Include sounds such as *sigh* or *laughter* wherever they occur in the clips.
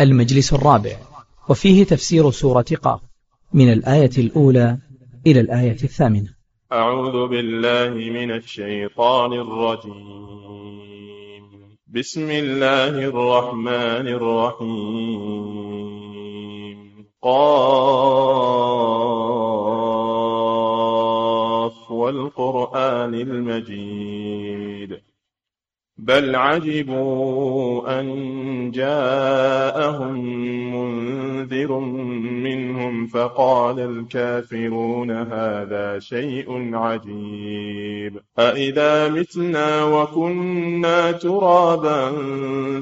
المجلس الرابع وفيه تفسير سورة قاف من الآية الأولى إلى الآية الثامنة. أعوذ بالله من الشيطان الرجيم. بسم الله الرحمن الرحيم. قاف والقرآن المجيد. بل عجبوا أن جاءهم منذر منهم فقال الكافرون هذا شيء عجيب. أإذا متنا وكنا ترابا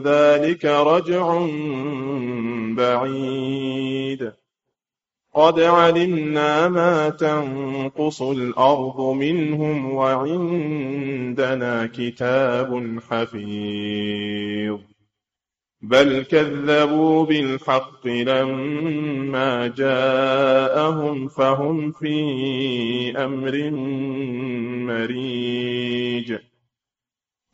ذلك رجع بعيد. قد علمنا ما تنقص الأرض منهم وعندنا كتاب حفيظ بل كذبوا بالحق لما جاءهم فهم في أمر مريج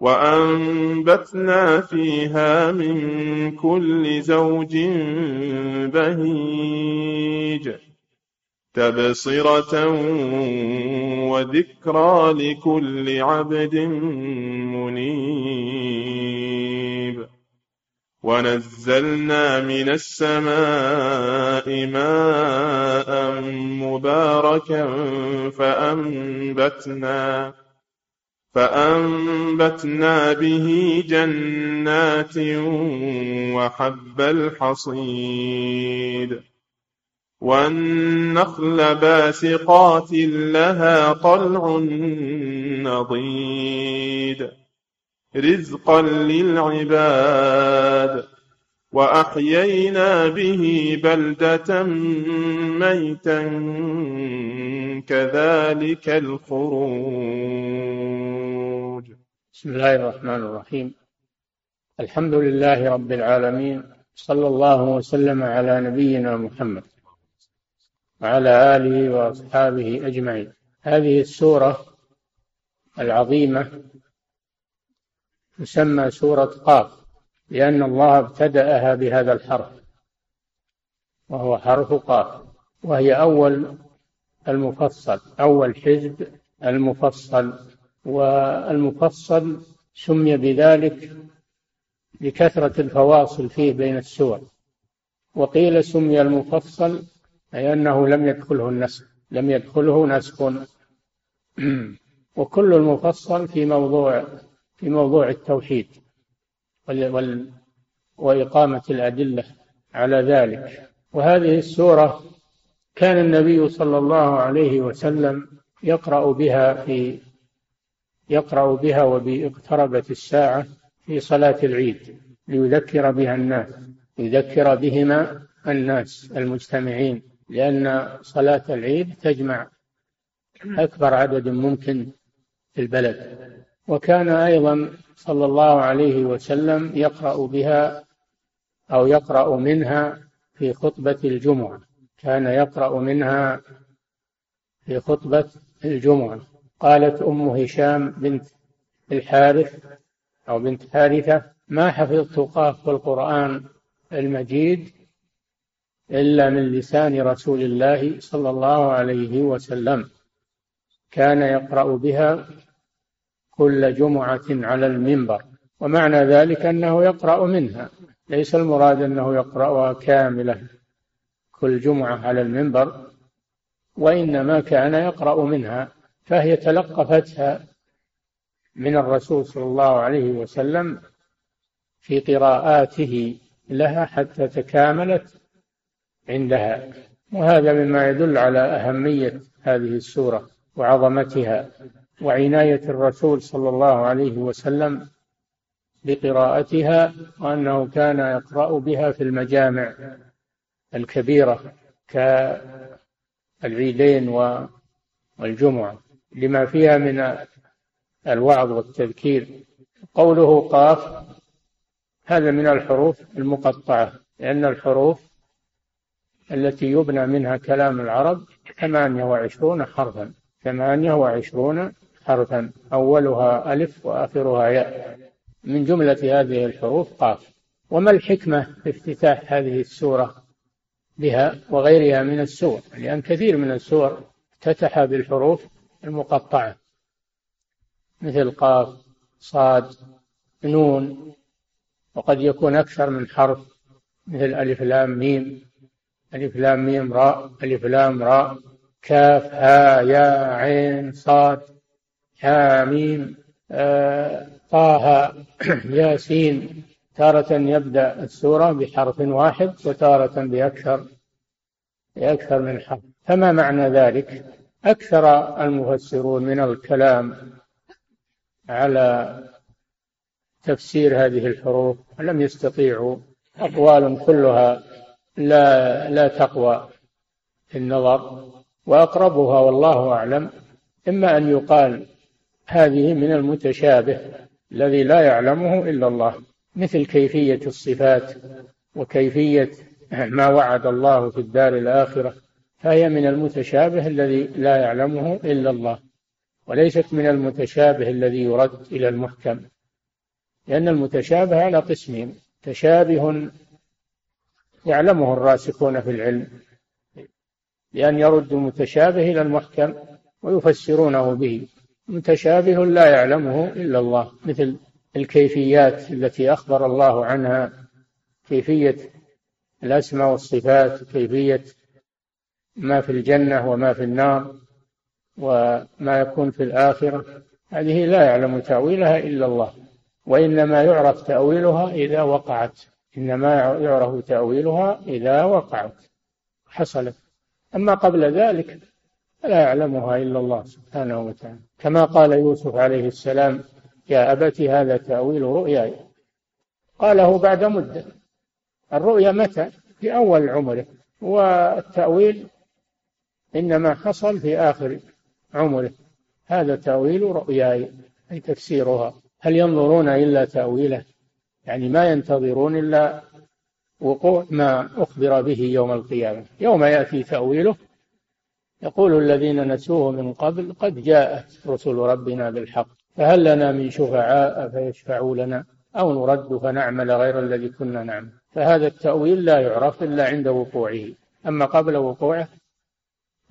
وأنبتنا فيها من كل زوج بهيج تبصرة وذكرى لكل عبد منيب ونزلنا من السماء ماء مباركا فأنبتنا فأنبتنا به جنات وحب الحصيد والنخل باسقات لها طلع نضيد رزقا للعباد وأحيينا به بلدة ميتا كذلك الخروج. بسم الله الرحمن الرحيم. الحمد لله رب العالمين صلى الله وسلم على نبينا محمد وعلى آله وأصحابه أجمعين. هذه السورة العظيمة تسمى سورة قاف. لأن الله ابتدأها بهذا الحرف وهو حرف قاف وهي أول المفصل أول حزب المفصل والمفصل سمي بذلك لكثرة الفواصل فيه بين السور. وقيل سمي المفصل أي أنه لم يدخله النسخ لم يدخله نسخ. *clears throat* وكل المفصل في موضوع في موضوع التوحيد. وإقامة الأدلة على ذلك. وهذه السورة كان النبي صلى الله عليه وسلم يقرأ بها في يقرأ بها وباقتربت الساعة في صلاة العيد ليذكر بها الناس يذكر بهما الناس المجتمعين لأن صلاة العيد تجمع أكبر عدد ممكن في البلد. وكان أيضا صلى الله عليه وسلم يقرأ بها أو يقرأ منها في خطبة الجمعة. كان يقرأ منها في خطبة الجمعة. قالت أم هشام بنت الحارث أو بنت حارثة ما حفظت قاف القرآن المجيد إلا من لسان رسول الله صلى الله عليه وسلم. كان يقرأ بها كل جمعة على المنبر. ومعنى ذلك أنه يقرأ منها. ليس المراد أنه يقرأها كاملة كل جمعة على المنبر وإنما كان يقرأ منها فهي تلقفتها من الرسول صلى الله عليه وسلم في قراءاته لها حتى تكاملت عندها. وهذا مما يدل على أهمية هذه السورة وعظمتها. وعناية الرسول صلى الله عليه وسلم بقراءتها وأنه كان يقرأ بها في المجامع الكبيرة كالعيدين والجمعة لما فيها من الوعظ والتذكير. قوله قاف هذا من الحروف المقطعة لأن الحروف التي يبنى منها كلام العرب ثمانية وعشرون حرفا ثمانية وعشرون حرفا أولها ألف وآخرها ياء. من جملة هذه الحروف قاف. وما الحكمة في افتتاح هذه السورة بها وغيرها من السور؟ لأن كثير من السور افتتح بالحروف المقطعة. مثل قاف صاد نون. وقد يكون أكثر من حرف مثل ألف لام ميم. ألف لام ميم راء ألف لام راء. كاف ها يا عين صاد. حاميم آه طه *clears throat* ياسين تارة يبدأ السورة بحرف واحد وتارة بأكثر بأكثر من حرف فما معنى ذلك؟ أكثر المفسرون من الكلام على تفسير هذه الحروف لم يستطيعوا أقوال كلها لا لا تقوى في النظر وأقربها والله أعلم إما أن يقال هذه من المتشابه الذي لا يعلمه إلا الله مثل كيفية الصفات وكيفية ما وعد الله في الدار الآخرة فهي من المتشابه الذي لا يعلمه إلا الله وليست من المتشابه الذي يرد إلى المحكم لأن المتشابه على قسمين تشابه يعلمه الراسخون في العلم بأن يردوا المتشابه إلى المحكم ويفسرونه به. متشابه لا يعلمه إلا الله مثل الكيفيات التي أخبر الله عنها كيفية الأسماء والصفات كيفية ما في الجنة وما في النار وما يكون في الآخرة. هذه لا يعلم تأويلها إلا الله وإنما يعرف تأويلها إذا وقعت. إنما يعرف تأويلها إذا وقعت حصلت. أما قبل ذلك فلا يعلمها إلا الله سبحانه وتعالى. كما قال يوسف عليه السلام يا أبت هذا تأويل رؤياي. قاله بعد مدة الرؤيا متى؟ في أول عمره والتأويل إنما حصل في آخر عمره. هذا تأويل رؤياي أي تفسيرها. هل ينظرون إلا تأويله؟ يعني ما ينتظرون إلا وقوع ما أخبر به يوم القيامة. يوم يأتي تأويله يقول الذين نسوه من قبل قد جاءت رسل ربنا بالحق فهل لنا من شفعاء فيشفعوا لنا أو نرد فنعمل غير الذي كنا نعمل؟ فهذا التأويل لا يعرف إلا عند وقوعه. أما قبل وقوعه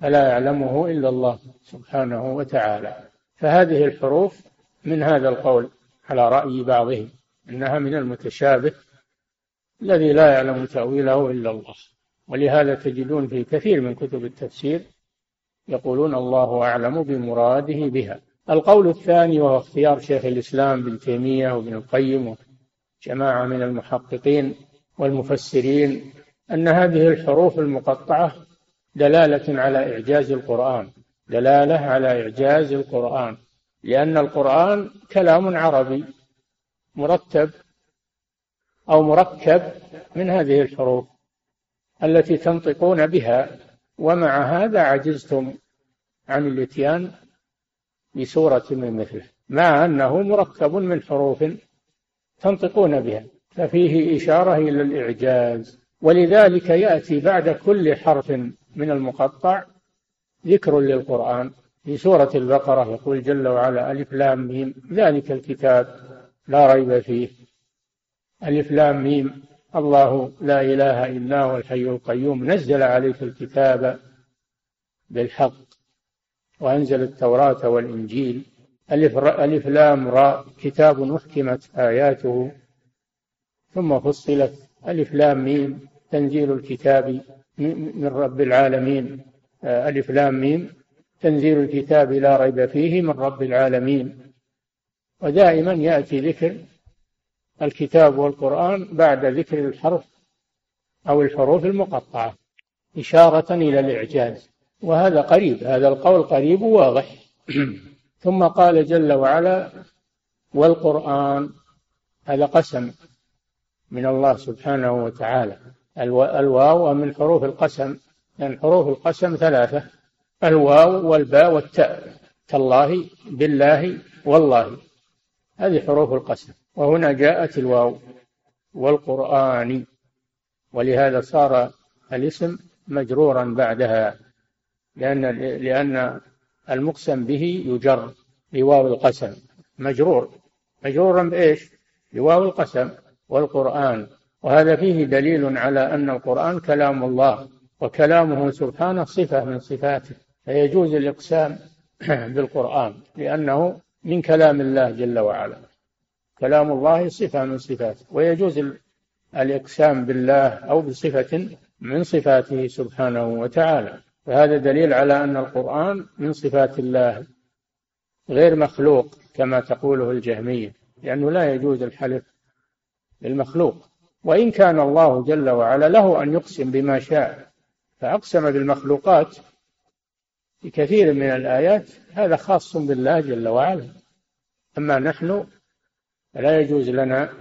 فلا يعلمه إلا الله سبحانه وتعالى. فهذه الحروف من هذا القول على رأي بعضهم إنها من المتشابه الذي لا يعلم تأويله إلا الله. ولهذا تجدون في كثير من كتب التفسير يقولون الله أعلم بمراده بها. القول الثاني وهو اختيار شيخ الإسلام بن تيمية وابن القيم وجماعة من المحققين والمفسرين أن هذه الحروف المقطعة دلالة على إعجاز القرآن. دلالة على إعجاز القرآن. لأن القرآن كلام عربي مرتب أو مركب من هذه الحروف التي تنطقون بها. ومع هذا عجزتم عن الاتيان بسورة من مثله مع أنه مركب من حروف تنطقون بها ففيه إشارة إلى الإعجاز. ولذلك يأتي بعد كل حرف من المقطع ذكر للقرآن في سورة البقرة يقول جل وعلا ألف لام ميم ذلك الكتاب لا ريب فيه. ألف لام ميم الله لا إله إلا هو الحي القيوم. نزل عليك الكتاب بالحق وأنزل التوراة والإنجيل. ألف, ألف لام راء كتاب أحكمت آياته. ثم فصلت. ألف لام ميم. تنزيل الكتاب من رب العالمين. ألف لام ميم. تنزيل الكتاب لا ريب فيه من رب العالمين. ودائما يأتي ذكر الكتاب والقرآن بعد ذكر الحرف أو الحروف المقطعة إشارة إلى الإعجاز. وهذا قريب هذا القول قريب واضح *clears throat* ثم قال جل وعلا والقرآن هذا قسم من الله سبحانه وتعالى. الواو من حروف القسم لأن يعني حروف القسم ثلاثة الواو والباء والتاء تالله بالله والله. هذه حروف القسم. وهنا جاءت الواو والقرآن ولهذا صار الاسم مجرورا بعدها لأن لأن المقسم به يجر بواو القسم مجرور. مجرورا بإيش؟ بواو القسم والقرآن. وهذا فيه دليل على أن القرآن كلام الله وكلامه سبحانه صفة من صفاته. فيجوز الإقسام *clears throat* بالقرآن لأنه من كلام الله جل وعلا. كلام الله صفة من صفاته ويجوز الإقسام بالله أو بصفة من صفاته سبحانه وتعالى. فهذا دليل على أن القرآن من صفات الله غير مخلوق كما تقوله الجهمية لأنه لا يجوز الحلف بالمخلوق. وإن كان الله جل وعلا له أن يقسم بما شاء فأقسم بالمخلوقات في كثير من الآيات هذا خاص بالله جل وعلا. أما نحن فلا يجوز لنا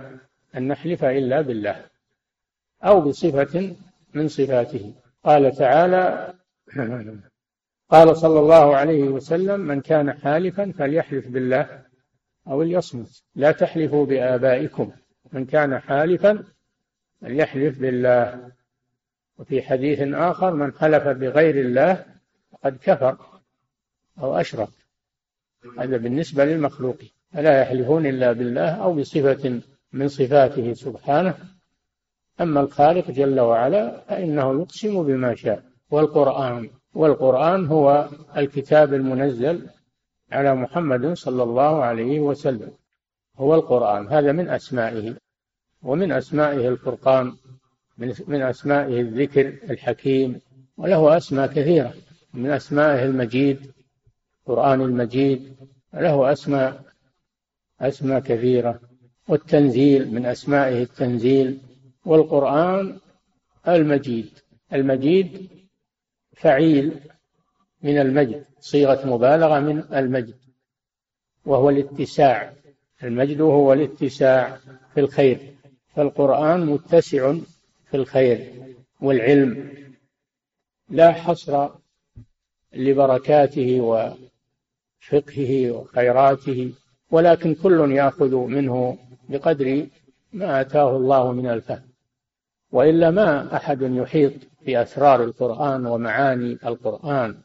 أن نحلف إلا بالله أو بصفة من صفاته. قال تعالى *clears throat* قال صلى الله عليه وسلم من كان حالفا فليحلف بالله أو ليصمت. لا تحلفوا بآبائكم. من كان حالفا فليحلف بالله. وفي حديث آخر من حلف بغير الله فقد كفر أو أشرك. هذا بالنسبة للمخلوقين فلا يحلفون إلا بالله أو بصفة من صفاته سبحانه. أما الخالق جل وعلا فإنه يقسم بما شاء. والقرآن والقرآن هو الكتاب المنزل على محمد صلى الله عليه وسلم. هو القرآن هذا من أسمائه. ومن أسمائه الفرقان من أسمائه الذكر الحكيم. وله أسماء كثيرة. من أسمائه المجيد القرآن المجيد له أسماء أسماء كثيرة والتنزيل من أسمائه التنزيل والقرآن المجيد. المجيد فعيل من المجد صيغة مبالغة من المجد وهو الاتساع. المجد هو الاتساع في الخير فالقرآن متسع في الخير والعلم. لا حصر لبركاته وفقهه وخيراته. ولكن كل يأخذ منه بقدر ما آتاه الله من الفهم. وإلا ما أحد يحيط بأسرار القرآن ومعاني القرآن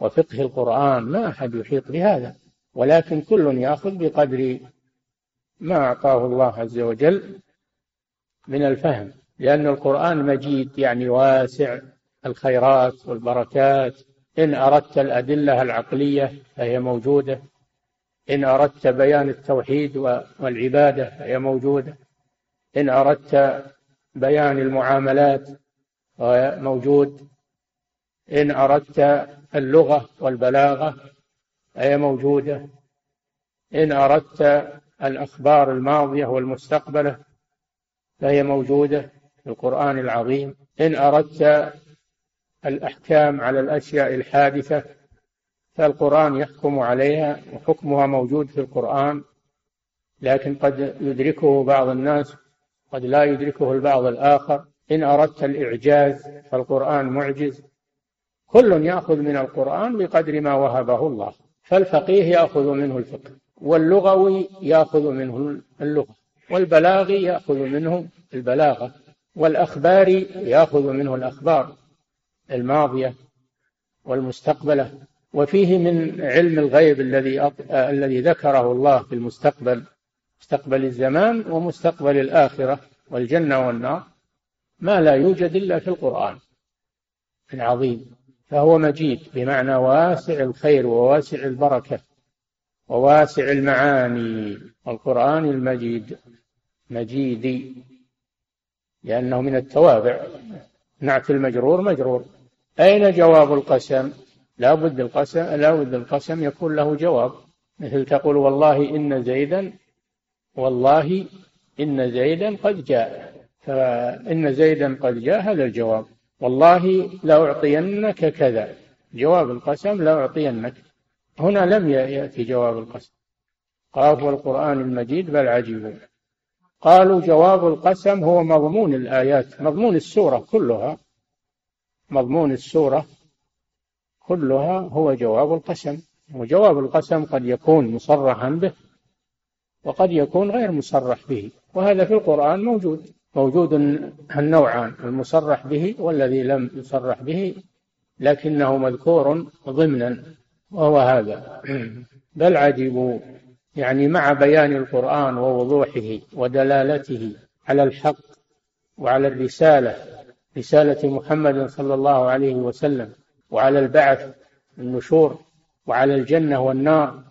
وفقه القرآن ما أحد يحيط بهذا. ولكن كل يأخذ بقدر ما أعطاه الله عز وجل من الفهم. لأن القرآن مجيد يعني واسع الخيرات والبركات. إن أردت الأدلة العقلية فهي موجودة. إن أردت بيان التوحيد والعبادة فهي موجودة. إن أردت بيان المعاملات موجود. إن أردت اللغة والبلاغة فهي موجودة. إن أردت الأخبار الماضية والمستقبلة فهي موجودة في القرآن العظيم. إن أردت الأحكام على الأشياء الحادثة فالقرآن يحكم عليها وحكمها موجود في القرآن لكن قد يدركه بعض الناس قد لا يدركه البعض الآخر. إن أردت الإعجاز فالقرآن معجز. كل يأخذ من القرآن بقدر ما وهبه الله. فالفقيه يأخذ منه الفقه واللغوي يأخذ منه اللغة والبلاغي يأخذ منه البلاغة والأخباري يأخذ منه الأخبار الماضية والمستقبلة. وفيه من علم الغيب الذي آه، الذي ذكره الله في المستقبل مستقبل الزمان ومستقبل الآخرة والجنة والنار ما لا يوجد إلا في القرآن العظيم. فهو مجيد بمعنى واسع الخير وواسع البركة وواسع المعاني. القرآن المجيد مجيدي لأنه من التوابع. نعت المجرور مجرور. أين جواب القسم؟ لا بد القسم لا بد القسم يكون له جواب. مثل تقول والله إن زيدا والله إن زيدا قد جاء. فإن زيدا قد جاء هذا الجواب. والله لأعطينك كذا. جواب القسم لأعطينك. هنا لم يأتي جواب القسم. قاف والقرآن المجيد بل عجيبون قالوا جواب القسم هو مضمون الآيات مضمون السورة كلها. مضمون السورة كلها هو جواب القسم. وجواب القسم قد يكون مصرحا به وقد يكون غير مصرح به وهذا في القرآن موجود. موجود النوعان المصرح به والذي لم يصرح به لكنه مذكور ضمنا وهو هذا. *clears throat* بل عجبوا يعني مع بيان القرآن ووضوحه ودلالته على الحق وعلى الرسالة رسالة محمد صلى الله عليه وسلم وعلى البعث النشور وعلى الجنة والنار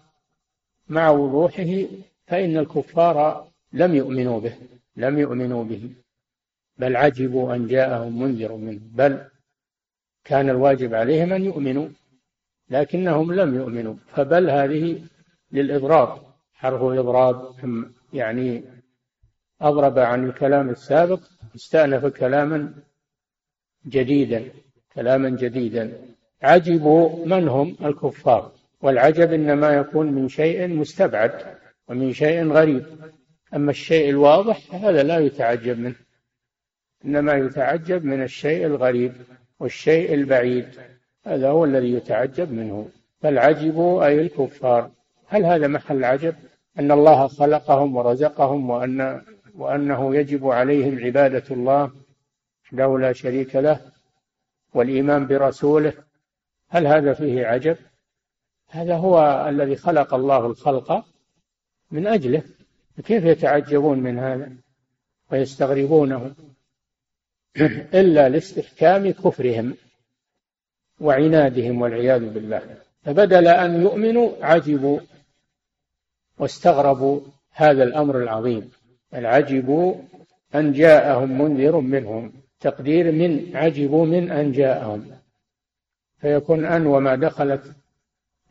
مع وضوحه فإن الكفار لم يؤمنوا به لم يؤمنوا به. بل عجبوا أن جاءهم منذر منه. بل كان الواجب عليهم أن يؤمنوا لكنهم لم يؤمنوا. فبل هذه للإضراب. حرف إضراب يعني أضرب عن الكلام السابق استأنف كلاما جديدا. كلاما جديدا. عجبوا من هم الكفار؟ والعجب إنما يكون من شيء مستبعد ومن شيء غريب. أما الشيء الواضح هذا لا يتعجب منه. إنما يتعجب من الشيء الغريب والشيء البعيد. هذا هو الذي يتعجب منه. فالعجب أي الكفار. هل هذا محل عجب؟ أن الله خلقهم ورزقهم وأن وأنه يجب عليهم عبادة الله له لا شريك له والإيمان برسوله هل هذا فيه عجب؟ هذا هو الذي خلق الله الخلق من أجله. كيف يتعجبون من هذا ويستغربونه؟ إلا لاستحكام كفرهم وعنادهم والعياذ بالله. فبدل أن يؤمنوا عجبوا واستغربوا هذا الأمر العظيم بل عجبوا أن جاءهم منذر منهم. تقدير من عجبوا من أن جاءهم. فيكون أن وما دخلت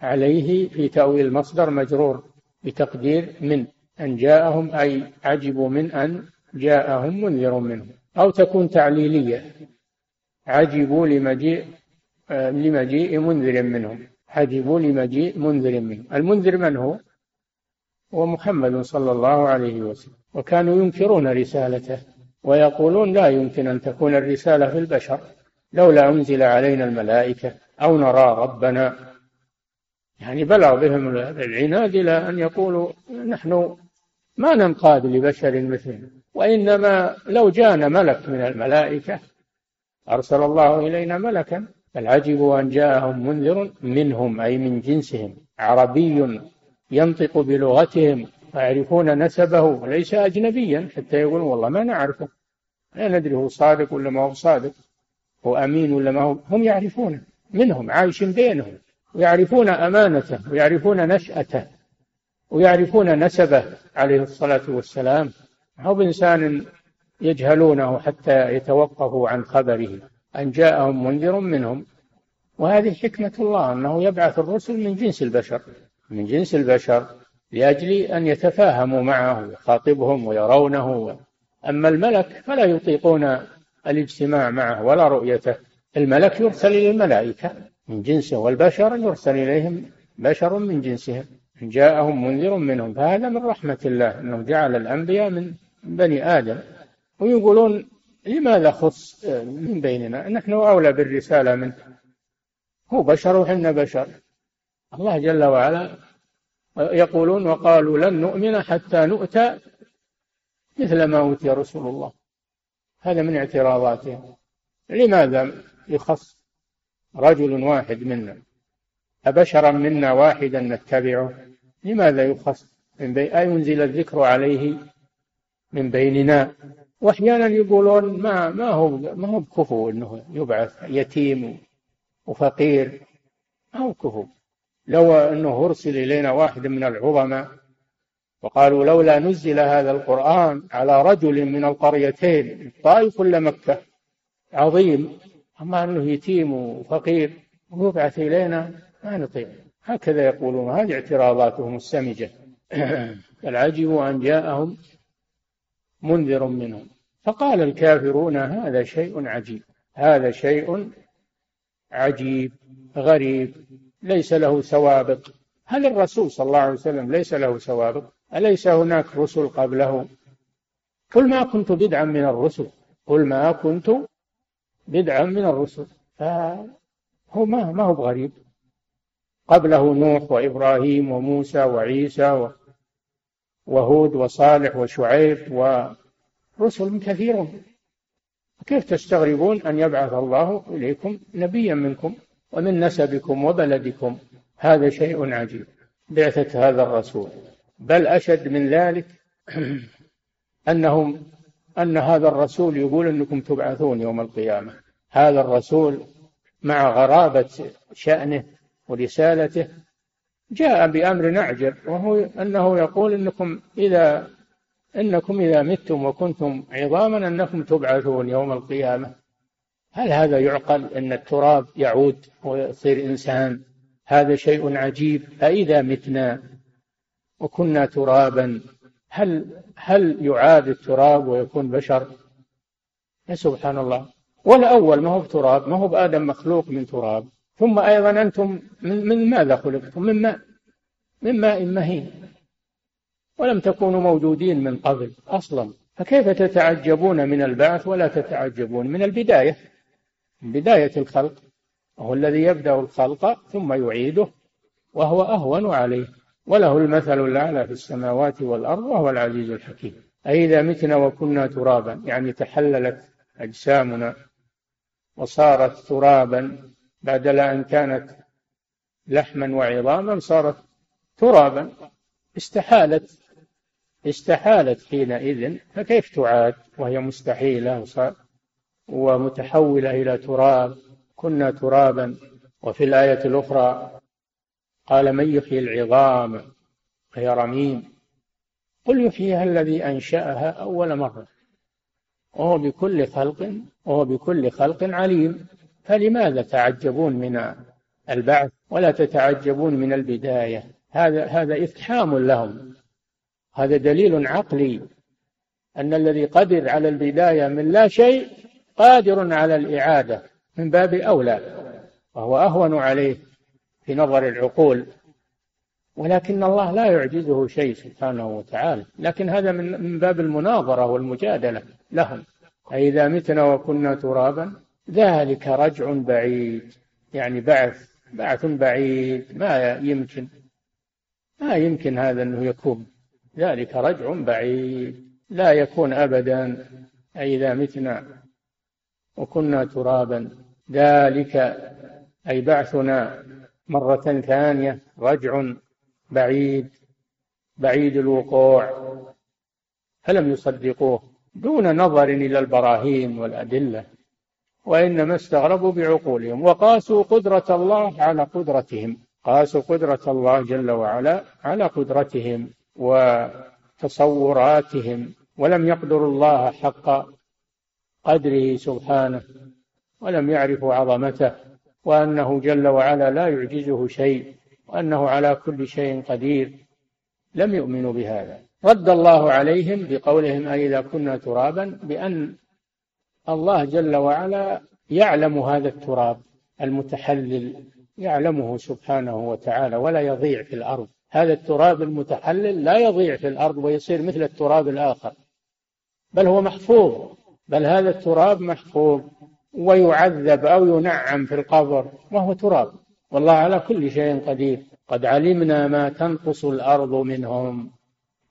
عليه في تأويل المصدر مجرور بتقدير من أن جاءهم أي عجبوا من أن جاءهم منذر منهم. أو تكون تعليلية. عجبوا لمجيء لمجيء منذر منهم. عجبوا لمجيء منذر منهم. المنذر من هو؟ هو محمد صلى الله عليه وسلم. وكانوا ينكرون رسالته. ويقولون لا يمكن أن تكون الرسالة في البشر لولا أنزل علينا الملائكة أو نرى ربنا. يعني بلغ بهم العناد إلى أن يقولوا نحن ما ننقاد لبشر مثلنا وإنما لو جاءنا ملك من الملائكة أرسل الله إلينا ملكا بل عجبوا أن جاءهم منذر منهم أي من جنسهم عربي ينطق بلغتهم فيعرفون نسبه وليس أجنبيا حتى يقولون والله ما نعرفه. لا ندري هو صادق ولا ما هو صادق. هو أمين ولا ما هو. هم يعرفونه. منهم عايشين بينهم. ويعرفون أمانته ويعرفون نشأته ويعرفون نسبه عليه الصلاة والسلام. هو بإنسان يجهلونه حتى يتوقفوا عن خبره. أن جاءهم منذر منهم. وهذه حكمة الله أنه يبعث الرسل من جنس البشر. من جنس البشر. لأجل أن يتفاهموا معه ويخاطبهم ويرونه. أما الملك فلا يطيقون الاجتماع معه ولا رؤيته. الملك يرسل إلى الملائكة من جنسه والبشر يرسل إليهم بشر من جنسهم. جاءهم منذر منهم فهذا من رحمة الله أنه جعل الأنبياء من بني آدم. ويقولون لماذا خص من بيننا؟ نحن أولى بالرسالة منه. هو بشر وحنا بشر. الله جل وعلا يقولون وقالوا لن نؤمن حتى نؤتى مثل ما أوتي رسول الله. هذا من اعتراضاتهم. لماذا يخص رجل واحد منا؟ أبشرا منا واحدا نتبعه؟ لماذا يخص من بي... أينزل الذكر عليه من بيننا؟ وأحيانا يقولون ما ما هو ما هو بكفو إنه يبعث يتيم وفقير. ما هو كفو لو أنه أرسل إلينا واحد من العظماء وقالوا لولا نزل هذا القرآن على رجل من القريتين الطائف ولا مكة؟ عظيم. أما أنه يتيم وفقير ويبعث إلينا ما نطيع. هكذا يقولون. هذه اعتراضاتهم السمجة. *clears throat* بل عجبوا أن جاءهم منذر منهم. فقال الكافرون هذا شيء عجيب. هذا شيء عجيب غريب. ليس له سوابق. هل الرسول صلى الله عليه وسلم ليس له سوابق؟ أليس هناك رسل قبله؟ قل ما كنت بدعا من الرسل. قل ما كنت بدعا من الرسل. فهو ما ما هو بغريب. قبله نوح وإبراهيم وموسى وعيسى وهود وصالح وشعيب ورسل كثيرون. كيف تستغربون أن يبعث الله إليكم نبيا منكم؟ ومن نسبكم وبلدكم هذا شيء عجيب بعثة هذا الرسول. بل أشد من ذلك *clears throat* أنهم أن هذا الرسول يقول أنكم تبعثون يوم القيامة. هذا الرسول مع غرابة شأنه ورسالته جاء بأمر نعجب وهو أنه يقول إنكم إذا إنكم إذا متم وكنتم عظاما أنكم تبعثون يوم القيامة. هل هذا يعقل أن التراب يعود ويصير إنسان؟ هذا شيء عجيب. أإذا متنا وكنا ترابا هل هل يعاد التراب ويكون بشر؟ يا سبحان الله. والأول ما هو بتراب ما هو بآدم مخلوق من تراب. ثم أيضا أنتم من, من ماذا خلقتم؟ من ماء من ماء مهين. ولم تكونوا موجودين من قبل أصلا. فكيف تتعجبون من البعث ولا تتعجبون من البداية؟ من بداية الخلق وهو الذي يبدأ الخلق ثم يعيده وهو أهون عليه. وله المثل الأعلى في السماوات والأرض وهو العزيز الحكيم. أئذا متنا وكنا ترابا يعني تحللت أجسامنا وصارت ترابا بدل أن كانت لحما وعظاما صارت ترابا. استحالت استحالت حينئذ فكيف تعاد؟ وهي مستحيلة ومتحولة إلى تراب كنا ترابا. وفي الآية الأخرى قال من يحيي العظام هي رميم. قل يحييها الذي أنشأها أول مرة. وهو بكل خلق وهو بكل خلق عليم. فلماذا تعجبون من البعث ولا تتعجبون من البداية؟ هذا هذا إفحام لهم. هذا دليل عقلي. أن الذي قدر على البداية من لا شيء قادر على الإعادة من باب أولى وهو أهون عليه في نظر العقول ولكن الله لا يعجزه شيء سبحانه وتعالى. لكن هذا من باب المناظرة والمجادلة لهم. أئذا متنا وكنا ترابا ذلك رجع بعيد. يعني بعث بعث بعيد. ما يمكن ما يمكن هذا أنه يكون. ذلك رجع بعيد. لا يكون أبدا. أئذا متنا وكنا ترابا. ذلك أي بعثنا مرة ثانية رجع بعيد بعيد الوقوع. فلم يصدقوه دون نظر إلى البراهين والأدلة وإنما استغربوا بعقولهم وقاسوا قدرة الله على قدرتهم قاسوا قدرة الله جل وعلا على قدرتهم وتصوراتهم ولم يقدروا الله حق قدره سبحانه ولم يعرفوا عظمته وأنه جل وعلا لا يعجزه شيء وأنه على كل شيء قدير لم يؤمنوا بهذا. رد الله عليهم بقولهم أئذا كنا ترابا بأن الله جل وعلا يعلم هذا التراب المتحلل يعلمه سبحانه وتعالى ولا يضيع في الأرض. هذا التراب المتحلل لا يضيع في الأرض ويصير مثل التراب الآخر بل هو محفوظ. بل هذا التراب محفوظ ويعذب أو ينعم في القبر وهو تراب. والله على كل شيء قدير. قد علمنا ما تنقص الأرض منهم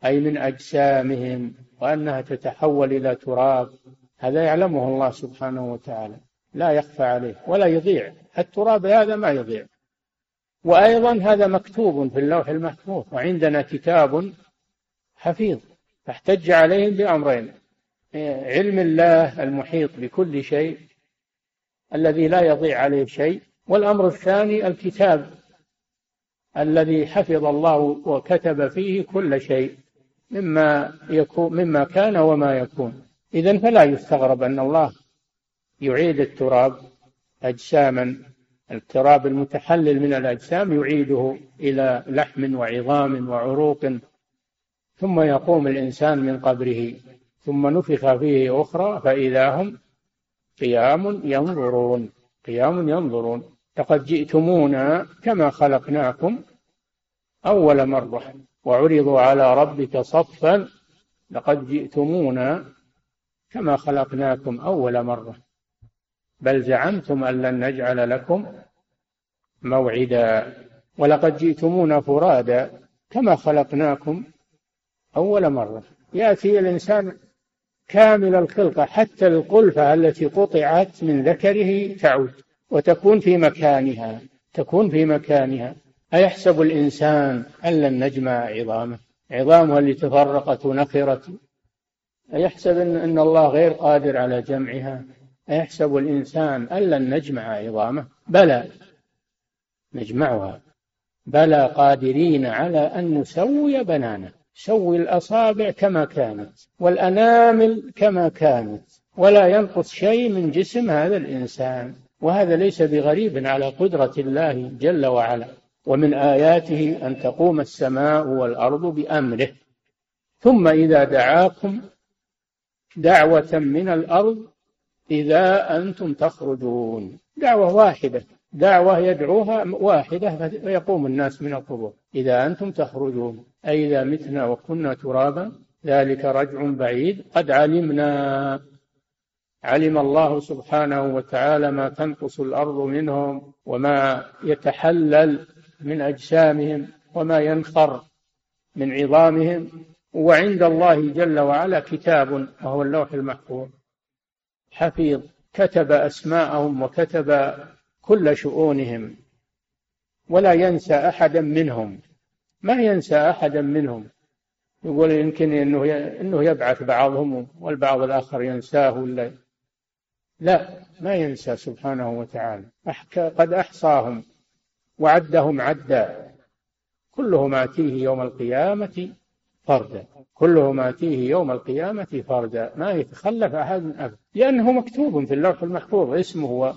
أي من أجسامهم وأنها تتحول إلى تراب. هذا يعلمه الله سبحانه وتعالى. لا يخفى عليه ولا يضيع. التراب هذا ما يضيع. وأيضا هذا مكتوب في اللوح المحفوظ وعندنا كتاب حفيظ فاحتج عليهم بأمرين. علم الله المحيط بكل شيء الذي لا يضيع عليه شيء. والأمر الثاني الكتاب الذي حفظ الله وكتب فيه كل شيء مما يكون مما كان وما يكون. إذا فلا يستغرب أن الله يعيد التراب أجساما. التراب المتحلل من الأجسام يعيده إلى لحم وعظام وعروق ثم يقوم الإنسان من قبره. ثم نفخ فيه أخرى فإذا هم قيام ينظرون قيام ينظرون. لقد جئتمونا كما خلقناكم أول مرة وعرضوا على ربك صفا. لقد جئتمونا كما خلقناكم أول مرة. بل زعمتم أن لن نجعل لكم موعدا. ولقد جئتمونا فرادا كما خلقناكم أول مرة. يأتي الإنسان كامل الخلقة حتى القلفة التي قطعت من ذكره تعود وتكون في مكانها تكون في مكانها. أيحسب الإنسان أن لن نجمع عظامه؟ عظامها اللي تفرقت ونخرت. أيحسب أن الله غير قادر على جمعها؟ أيحسب الإنسان أن لن نجمع عظامه؟ بلى. نجمعها. بلى قادرين على أن نسوي بنانه سوي الأصابع كما كانت والأنامل كما كانت ولا ينقص شيء من جسم هذا الإنسان. وهذا ليس بغريب على قدرة الله جل وعلا. ومن آياته أن تقوم السماء والأرض بأمره. ثم إذا دعاكم دعوة من الأرض إذا أنتم تخرجون. دعوة واحدة. دعوة يدعوها واحدة فيقوم الناس من القبور. إذا أنتم تخرجون أي إذا متنا وكنا ترابا ذلك رجع بعيد. قد علمنا علم الله سبحانه وتعالى ما تنقص الأرض منهم وما يتحلل من أجسامهم وما ينخر من عظامهم. وعند الله جل وعلا كتاب وهو اللوح المحفوظ. حفيظ كتب أسماءهم وكتب كل شؤونهم ولا ينسى أحدا منهم. ما ينسى أحدا منهم. يقول يمكن إنه إنه يبعث بعضهم والبعض الآخر ينساه ولا؟ لا ما ينسى سبحانه وتعالى. قد أحصاهم وعدهم عدا. كلهم آتيه يوم القيامة فردا. كلهم آتيه يوم القيامة فردا. ما يتخلف أحد أبدا لأنه مكتوب في اللوح المحفوظ اسمه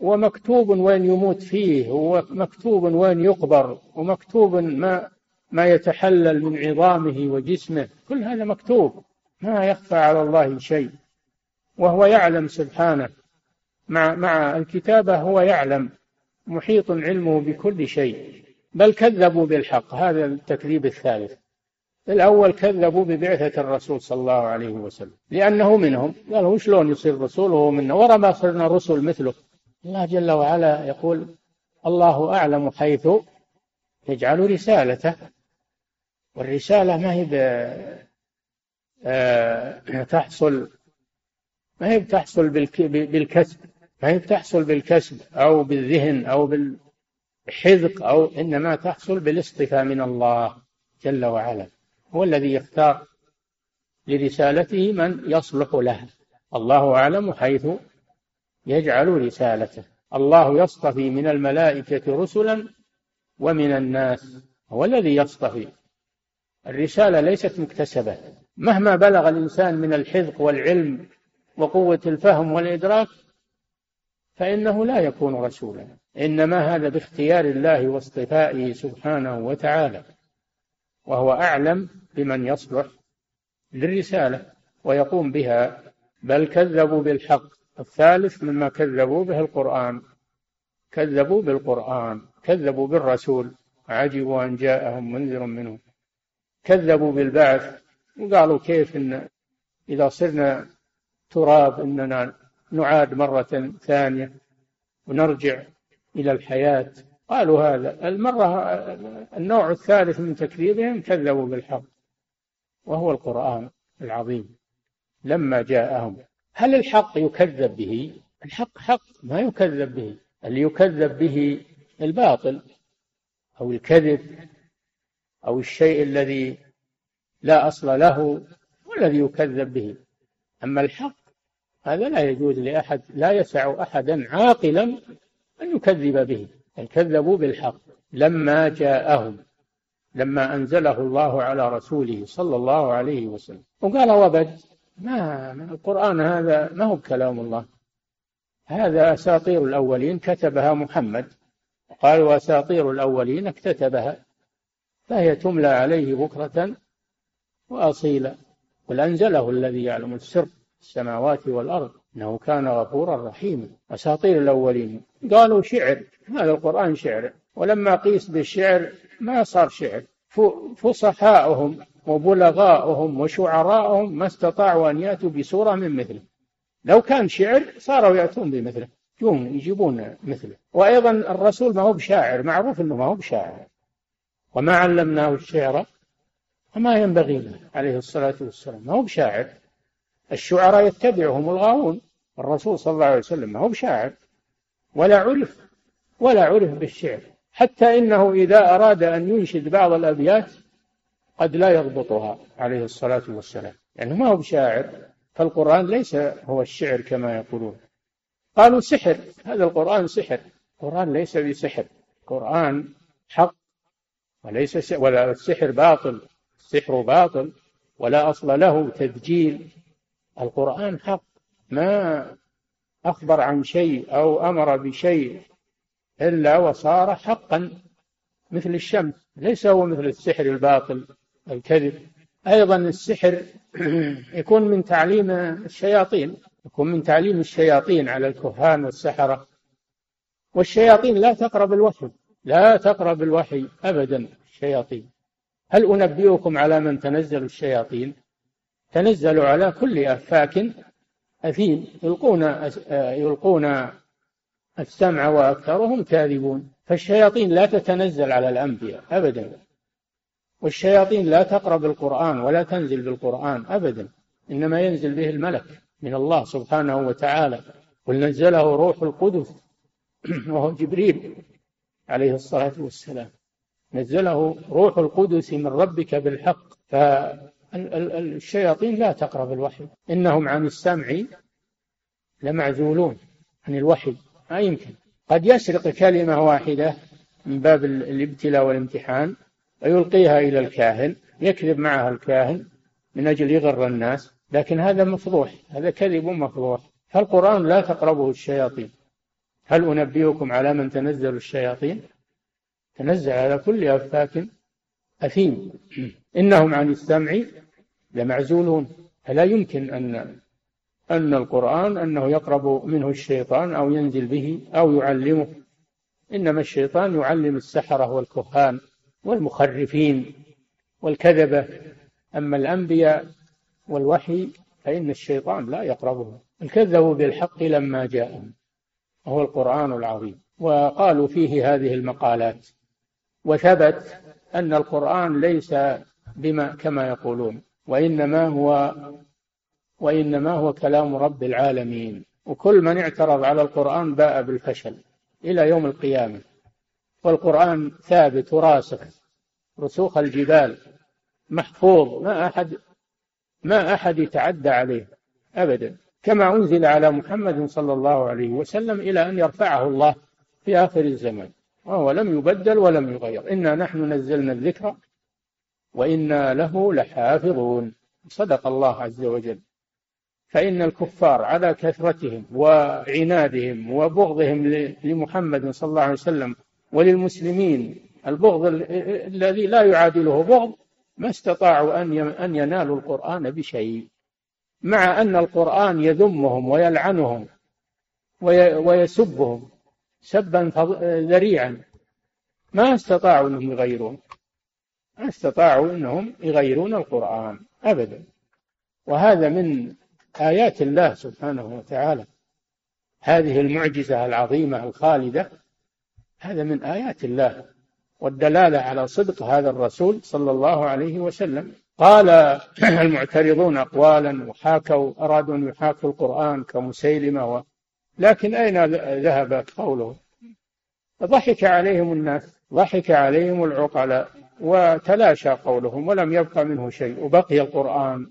ومكتوب وين يموت فيه ومكتوب وين يقبر ومكتوب ما ما يتحلل من عظامه وجسمه. كل هذا مكتوب ما يخفى على الله شيء. وهو يعلم سبحانه. مع مع الكتابة هو يعلم. محيط علمه بكل شيء. بل كذبوا بالحق. هذا التكذيب الثالث. الأول كذبوا ببعثة الرسول صلى الله عليه وسلم. لأنه منهم. قالوا شلون يصير رسول وهو منا ورا ما صرنا رسل مثله. الله جل وعلا يقول الله أعلم حيث يجعل رسالته. والرسالة ما هي آه، تحصل ما هي بتحصل بالكسب. ما هي بتحصل بالكسب أو بالذهن أو بالحذق أو إنما تحصل بالاصطفاء من الله جل وعلا. هو الذي يختار لرسالته من يصلح لها الله أعلم حيث يجعل رسالته. الله يصطفي من الملائكة رسلا ومن الناس. هو الذي يصطفي. الرسالة ليست مكتسبة. مهما بلغ الإنسان من الحذق والعلم وقوة الفهم والإدراك فإنه لا يكون رسولا. إنما هذا باختيار الله واصطفائه سبحانه وتعالى. وهو أعلم بمن يصلح للرسالة ويقوم بها. بل كذبوا بالحق. الثالث مما كذبوا به القرآن. كذبوا بالقرآن كذبوا بالرسول. عجبوا أن جاءهم منذر منهم كذبوا بالبعث. وقالوا كيف إن إذا صرنا تراب إننا نعاد مرة ثانية ونرجع إلى الحياة. قالوا هذا. المرة النوع الثالث من تكذيبهم كذبوا بالحق. وهو القرآن العظيم. لما جاءهم. هل الحق يكذب به؟ الحق حق. ما يكذب به اللي يكذب به الباطل أو الكذب أو الشيء الذي لا أصل له والذي يكذب به. أما الحق هذا لا يجوز لأحد لا يسع أحدا عاقلا أن يكذب به. كذبوا بالحق. لما جاءهم لما أنزله الله على رسوله صلى الله عليه وسلم. وقال وبد. ما القرآن هذا ما هو كلام الله. هذا أساطير الأولين كتبها محمد. قالوا أساطير الأولين اكتتبها. فهي تملى عليه بكرة وأصيلا. قل أنزله الذي يعلم السر السماوات والأرض إنه كان غفورا رحيما. أساطير الأولين. قالوا شعر. هذا القرآن شعر. ولما قيس بالشعر ما صار شعر. فصحاؤهم. وبلغاؤهم وشعراؤهم ما استطاعوا أن يأتوا بسورة من مثله. لو كان شعر صاروا يأتون بمثله. يجون يجيبون مثله. وأيضا الرسول ما هو بشاعر معروف أنه ما هو بشاعر. وما علمناه الشعر وما ينبغي له عليه الصلاة والسلام. ما هو بشاعر. الشعراء يتبعهم الغاوون. الرسول صلى الله عليه وسلم ما هو بشاعر. ولا عرف ولا عرف بالشعر. حتى إنه إذا أراد أن ينشد بعض الأبيات قد لا يضبطها عليه الصلاة والسلام. يعني ما هو بشاعر فالقرآن ليس هو الشعر كما يقولون. قالوا سحر هذا القرآن سحر. القرآن ليس بسحر. القرآن حق وليس ولا السحر باطل. السحر باطل ولا أصل له تدجيل. القرآن حق. ما أخبر عن شيء أو أمر بشيء إلا وصار حقا. مثل الشمس. ليس هو مثل السحر الباطل. الكذب. أيضا السحر يكون من تعليم الشياطين يكون من تعليم الشياطين على الكهان والسحرة. والشياطين لا تقرب الوحي لا تقرب الوحي أبدا الشياطين. هل أنبئكم على من تنزل الشياطين؟ تنزل على كل أفاك أثيم. يلقون يلقون السمع وأكثرهم كاذبون. فالشياطين لا تتنزل على الأنبياء أبدا. والشياطين لا تقرب القرآن ولا تنزل بالقرآن أبدا إنما ينزل به الملك من الله سبحانه وتعالى. قل نزله روح القدس *clears throat* وهو جبريل عليه الصلاة والسلام. نزله روح القدس من ربك بالحق. فالشياطين لا تقرب الوحي إنهم عن السمع لمعزولون عن الوحي. ما يمكن. قد يسرق كلمة واحدة من باب الابتلاء والامتحان. ويلقيها إلى الكاهن يكذب معها الكاهن من أجل يغر الناس. لكن هذا مفضوح هذا كذب مفضوح. فالقرآن لا تقربه الشياطين. هل أنبئكم على من تنزل الشياطين؟ تنزل على كل أفاك أثيم. إنهم عن السمع لمعزولون. فلا يمكن أن أن القرآن أنه يقرب منه الشيطان أو ينزل به أو يعلمه. إنما الشيطان يعلم السحرة والكهان. والمخرفين والكذبة أما الأنبياء والوحي فإن الشيطان لا يقربه الكذبوا بالحق لما جاءهم وهو القرآن العظيم. وقالوا فيه هذه المقالات وثبت أن القرآن ليس بما كما يقولون وإنما هو وإنما هو كلام رب العالمين. وكل من اعترض على القرآن باء بالفشل إلى يوم القيامة. والقرآن ثابت وراسخ رسوخ الجبال محفوظ ما أحد ما أحد يتعدى عليه أبدا. كما أنزل على محمد صلى الله عليه وسلم إلى أن يرفعه الله في آخر الزمان وهو لم يبدل ولم يغير. إنا نحن نزلنا الذكر وإنا له لحافظون. صدق الله عز وجل. فإن الكفار على كثرتهم وعنادهم وبغضهم لمحمد صلى الله عليه وسلم وللمسلمين البغض الذي لا يعادله بغض ما استطاعوا أن أن ينالوا القرآن بشيء. مع أن القرآن يذمهم ويلعنهم ويسبهم سبا ذريعا. ما استطاعوا أنهم يغيرون. ما استطاعوا أنهم يغيرون القرآن أبدا. وهذا من آيات الله سبحانه وتعالى. هذه المعجزة العظيمة الخالدة هذا من آيات الله والدلالة على صدق هذا الرسول صلى الله عليه وسلم. قال *clears throat* المعترضون أقوالا وحاكوا أرادوا أن يحاكوا القرآن كمسيلمة و... لكن أين ذهب قوله؟ ضحك عليهم الناس ضحك عليهم العقلاء وتلاشى قولهم ولم يبقى منه شيء. وبقي القرآن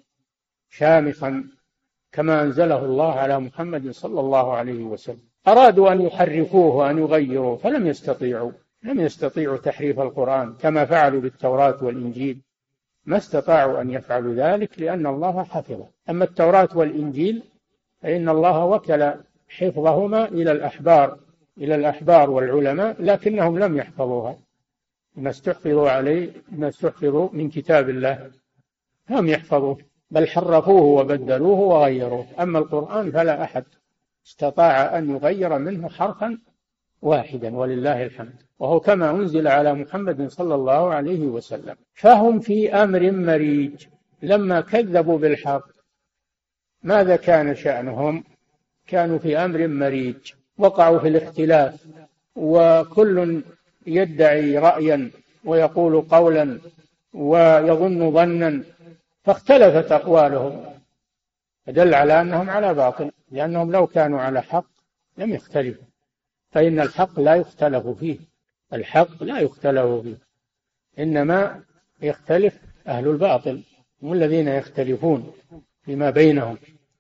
شامخا كما أنزله الله على محمد صلى الله عليه وسلم. أرادوا أن يحرفوه وأن يغيروه فلم يستطيعوا لم يستطيعوا تحريف القرآن كما فعلوا بالتوراة والإنجيل. ما استطاعوا أن يفعلوا ذلك لأن الله حفظه. أما التوراة والإنجيل فإن الله وكل حفظهما إلى الأحبار إلى الأحبار والعلماء لكنهم لم يحفظوها. ما استحفظوا عليه ما استحفظوا من كتاب الله لم يحفظوه بل حرفوه وبدلوه وغيروه. أما القرآن فلا أحد استطاع أن يغير منه حرفا واحدا ولله الحمد. وهو كما أنزل على محمد صلى الله عليه وسلم. فهم في أمر مريج. لما كذبوا بالحق ماذا كان شأنهم؟ كانوا في أمر مريج. وقعوا في الاختلاف. وكل يدعي رأيا ويقول قولا ويظن ظنا فاختلفت أقوالهم. دل على أنهم على باطل لأنهم لو كانوا على حق لم يختلفوا. فإن الحق لا يختلف فيه. الحق لا يختلف فيه. إنما يختلف أهل الباطل هم الذين يختلفون فيما بينهم.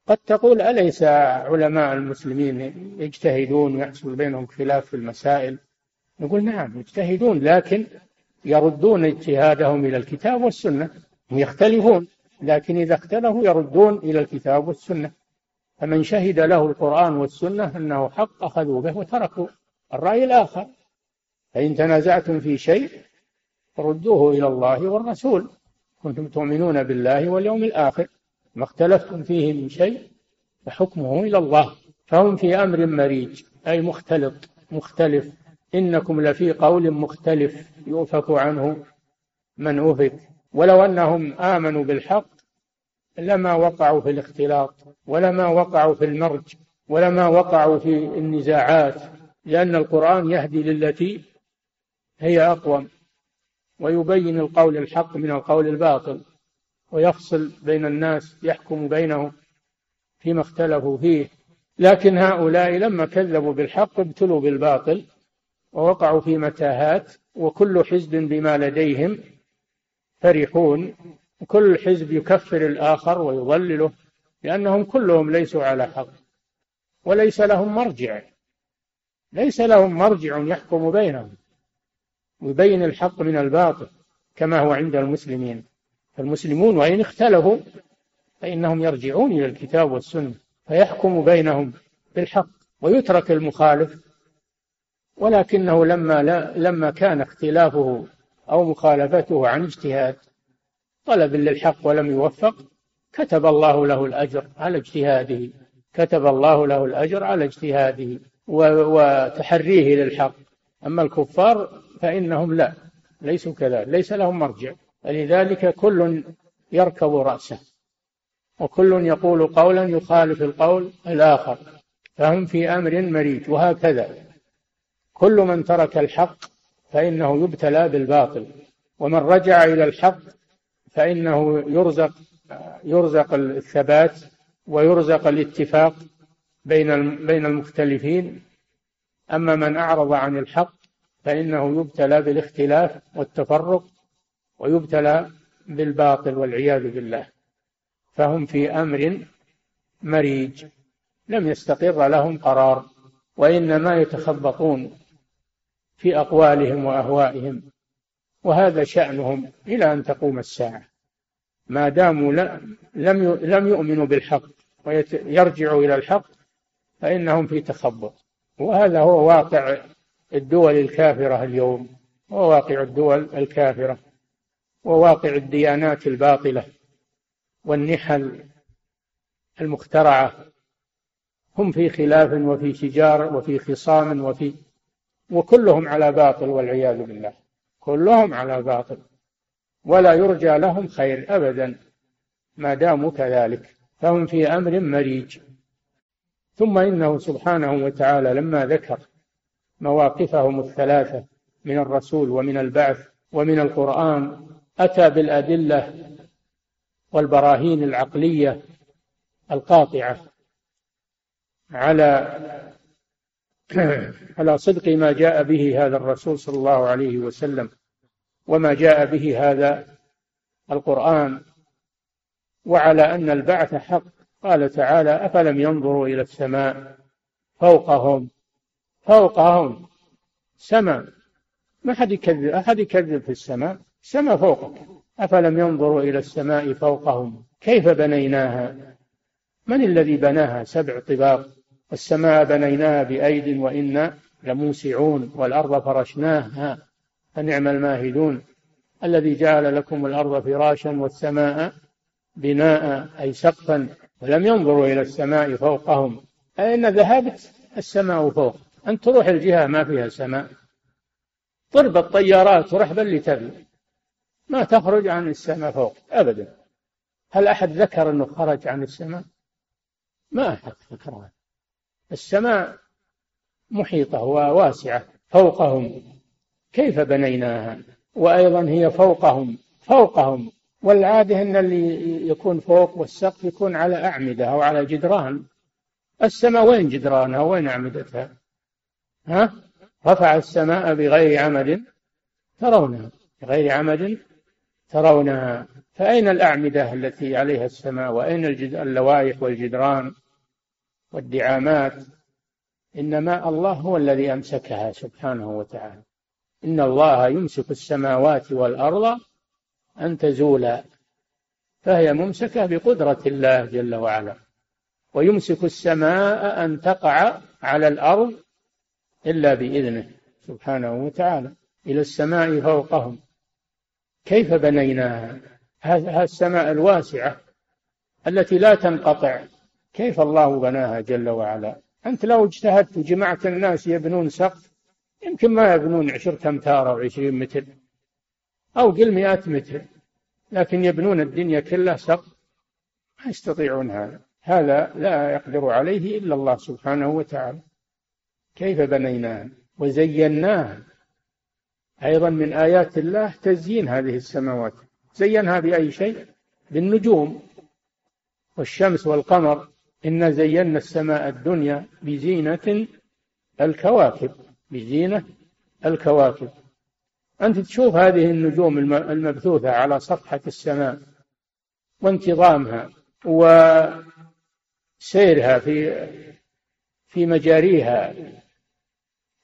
قد تقول أليس علماء المسلمين يجتهدون ويحصل بينهم خلاف في المسائل؟ نقول نعم يجتهدون لكن يردون اجتهادهم إلى الكتاب والسنة. يختلفون. لكن إذا اختلفوا يردون إلى الكتاب والسنة. فمن شهد له القرآن والسنة أنه حق أخذوا به وتركوا. الرأي الآخر فإن تنازعتم في شيء ردوه إلى الله والرسول. كنتم تؤمنون بالله واليوم الآخر. ما اختلفتم فيه من شيء فحكمه إلى الله. فهم في أمر مريج أي مختلط مختلف. إنكم لفي قول مختلف يؤفك عنه من أفك. ولو أنهم آمنوا بالحق لما وقعوا في الاختلاط ولما وقعوا في المرج ولما وقعوا في النزاعات لأن القرآن يهدي للتي هي أقوم ويبين القول الحق من القول الباطل ويفصل بين الناس يحكم بينهم فيما اختلفوا فيه. لكن هؤلاء لما كذبوا بالحق ابتلوا بالباطل ووقعوا في متاهات وكل حزب بما لديهم فرحون وكل حزب يكفر الآخر ويضلله لأنهم كلهم ليسوا على حق وليس لهم مرجع ليس لهم مرجع يحكم بينهم ويبين الحق من الباطل كما هو عند المسلمين. فالمسلمون وإن اختلفوا فإنهم يرجعون إلى الكتاب والسنة فيحكم بينهم بالحق ويترك المخالف ولكنه لما لا لما كان اختلافه أو مخالفته عن اجتهاد. طلب للحق ولم يوفق كتب الله له الأجر على اجتهاده. كتب الله له الأجر على اجتهاده وتحريه للحق. أما الكفار فإنهم لا ليسوا كذلك ليس لهم مرجع. فلذلك كل يركب رأسه وكل يقول قولا يخالف القول الآخر فهم في أمر مريج وهكذا. كل من ترك الحق فإنه يبتلى بالباطل. ومن رجع إلى الحق فإنه يرزق يرزق الثبات ويرزق الاتفاق بين بين المختلفين. أما من أعرض عن الحق فإنه يبتلى بالاختلاف والتفرق ويبتلى بالباطل والعياذ بالله. فهم في أمر مريج لم يستقر لهم قرار وإنما يتخبطون. في أقوالهم وأهوائهم وهذا شأنهم إلى أن تقوم الساعة. ما داموا لم لم يؤمنوا بالحق ويرجعوا إلى الحق فإنهم في تخبط. وهذا هو واقع الدول الكافرة اليوم وواقع الدول الكافرة وواقع الديانات الباطلة والنحل المخترعة. هم في خلاف وفي شجار وفي خصام وفي وكلهم على باطل والعياذ بالله. كلهم على باطل. ولا يرجى لهم خير أبدا. ما داموا كذلك. فهم في أمر مريج. ثم إنه سبحانه وتعالى لما ذكر مواقفهم الثلاثة من الرسول ومن البعث ومن القرآن أتى بالأدلة والبراهين العقلية القاطعة على *clears throat* على صدق ما جاء به هذا الرسول صلى الله عليه وسلم وما جاء به هذا القرآن. وعلى أن البعث حق. قال تعالى أفلم ينظروا إلى السماء فوقهم؟ فوقهم سماء ما حد يكذب أحد يكذب في السماء. السماء فوقك. أفلم ينظروا إلى السماء فوقهم؟ كيف بنيناها؟ من الذي بناها؟ سبع طباق. والسماء بنيناها بأيد وإنا لموسعون والأرض فرشناها فنعم الماهدون. الذي جعل لكم الأرض فراشا والسماء بناء أي سقفا ولم ينظروا إلى السماء فوقهم. أين ذهبت السماء فوق. أن تروح الجهة ما فيها سماء. ضرب الطيارات تروح باللي تبي ما تخرج عن السماء فوق أبدا. هل أحد ذكر أنه خرج عن السماء؟ ما أحد ذكرها السماء محيطة وواسعة فوقهم. كيف بنيناها؟ وأيضا هي فوقهم فوقهم. والعادة أن اللي يكون فوق والسقف يكون على أعمدة أو على جدران. السماء وين جدرانها؟ وين أعمدتها؟ ها؟ رفع السماء بغير عمد. ترونها. بغير عمد ترونها. فأين الأعمدة التي عليها السماء؟ وأين اللوائح والجدران؟ والدعامات إنما الله هو الذي أمسكها سبحانه وتعالى. إن الله يمسك السماوات والأرض أن تزولا فهي ممسكة بقدرة الله جل وعلا. ويمسك السماء أن تقع على الأرض إلا بإذنه سبحانه وتعالى. إلى السماء فوقهم. كيف بنيناها؟ هذه السماء الواسعة التي لا تنقطع. كيف الله بناها جل وعلا؟ أنت لو اجتهدت وجمعت الناس يبنون سقف يمكن ما يبنون عشرة أمتار أو عشرين متر أو قل مئة متر لكن يبنون الدنيا كلها سقف. ما يستطيعون هذا. هذا لا يقدر عليه إلا الله سبحانه وتعالى. كيف بنيناها وزيناها أيضا من آيات الله تزيين هذه السماوات. زينها بأي شيء؟ بالنجوم والشمس والقمر. إنا زينا السماء الدنيا بزينة الكواكب بزينة الكواكب. أنت تشوف هذه النجوم المبثوثة على صفحة السماء وانتظامها وسيرها في في مجاريها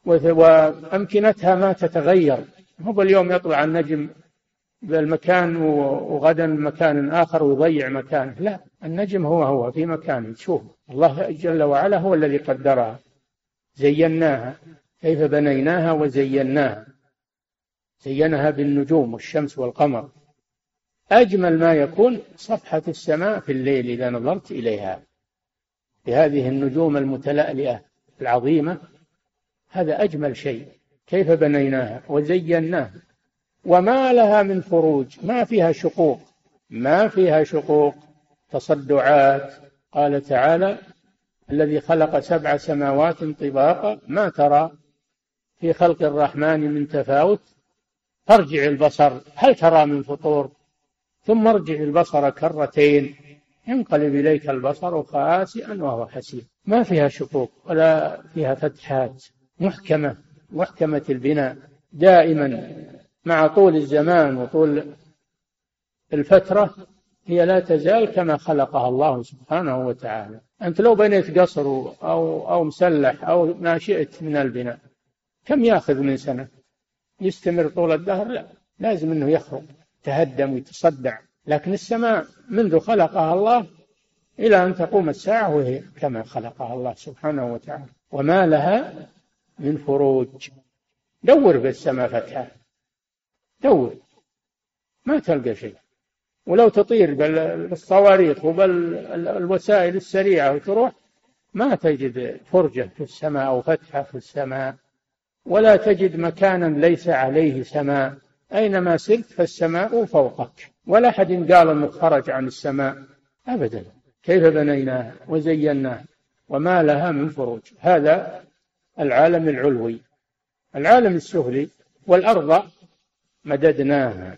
وأمكنتها ما تتغير. هو اليوم يطلع النجم بالمكان وغدا مكان آخر ويضيع مكانه لا النجم هو هو في مكانه تشوف الله جل وعلا هو الذي قدرها زيناها. كيف بنيناها وزيناها؟ زينها بالنجوم والشمس والقمر. أجمل ما يكون صفحة السماء في الليل إذا نظرت إليها. بهذه النجوم المتلألئة العظيمة هذا أجمل شيء. كيف بنيناها؟ وزيناها. وما لها من فروج ما فيها شقوق. ما فيها شقوق تصدعات. قال تعالى الذي خلق سبع سماوات طباقا ما ترى في خلق الرحمن من تفاوت؟ فارجع البصر هل ترى من فطور؟ ثم ارجع البصر كرتين ينقلب إليك البصر خاسئا وهو حسير. ما فيها شقوق ولا فيها فتحات محكمة محكمة البناء دائما مع طول الزمان وطول الفترة هي لا تزال كما خلقها الله سبحانه وتعالى. أنت لو بنيت قصر أو أو مسلح أو ما شئت من البناء كم يأخذ من سنة؟ يستمر طول الدهر؟ لا لازم أنه يخرق تهدم ويتصدع لكن السماء منذ خلقها الله إلى أن تقوم الساعة وهي كما خلقها الله سبحانه وتعالى. وما لها من فروج. دور في السماء فتحة دور ما تلقى شيء. ولو تطير بالصواريخ وبالوسائل السريعة وتروح ما تجد فرجة في السماء أو فتحة في السماء ولا تجد مكانا ليس عليه سماء. أينما سرت فالسماء فوقك. ولا أحد قال أنه خرج عن السماء. أبدا. كيف بنيناها وزيناها وما لها من فروج. هذا العالم العلوي. العالم السفلي والأرض مددناها.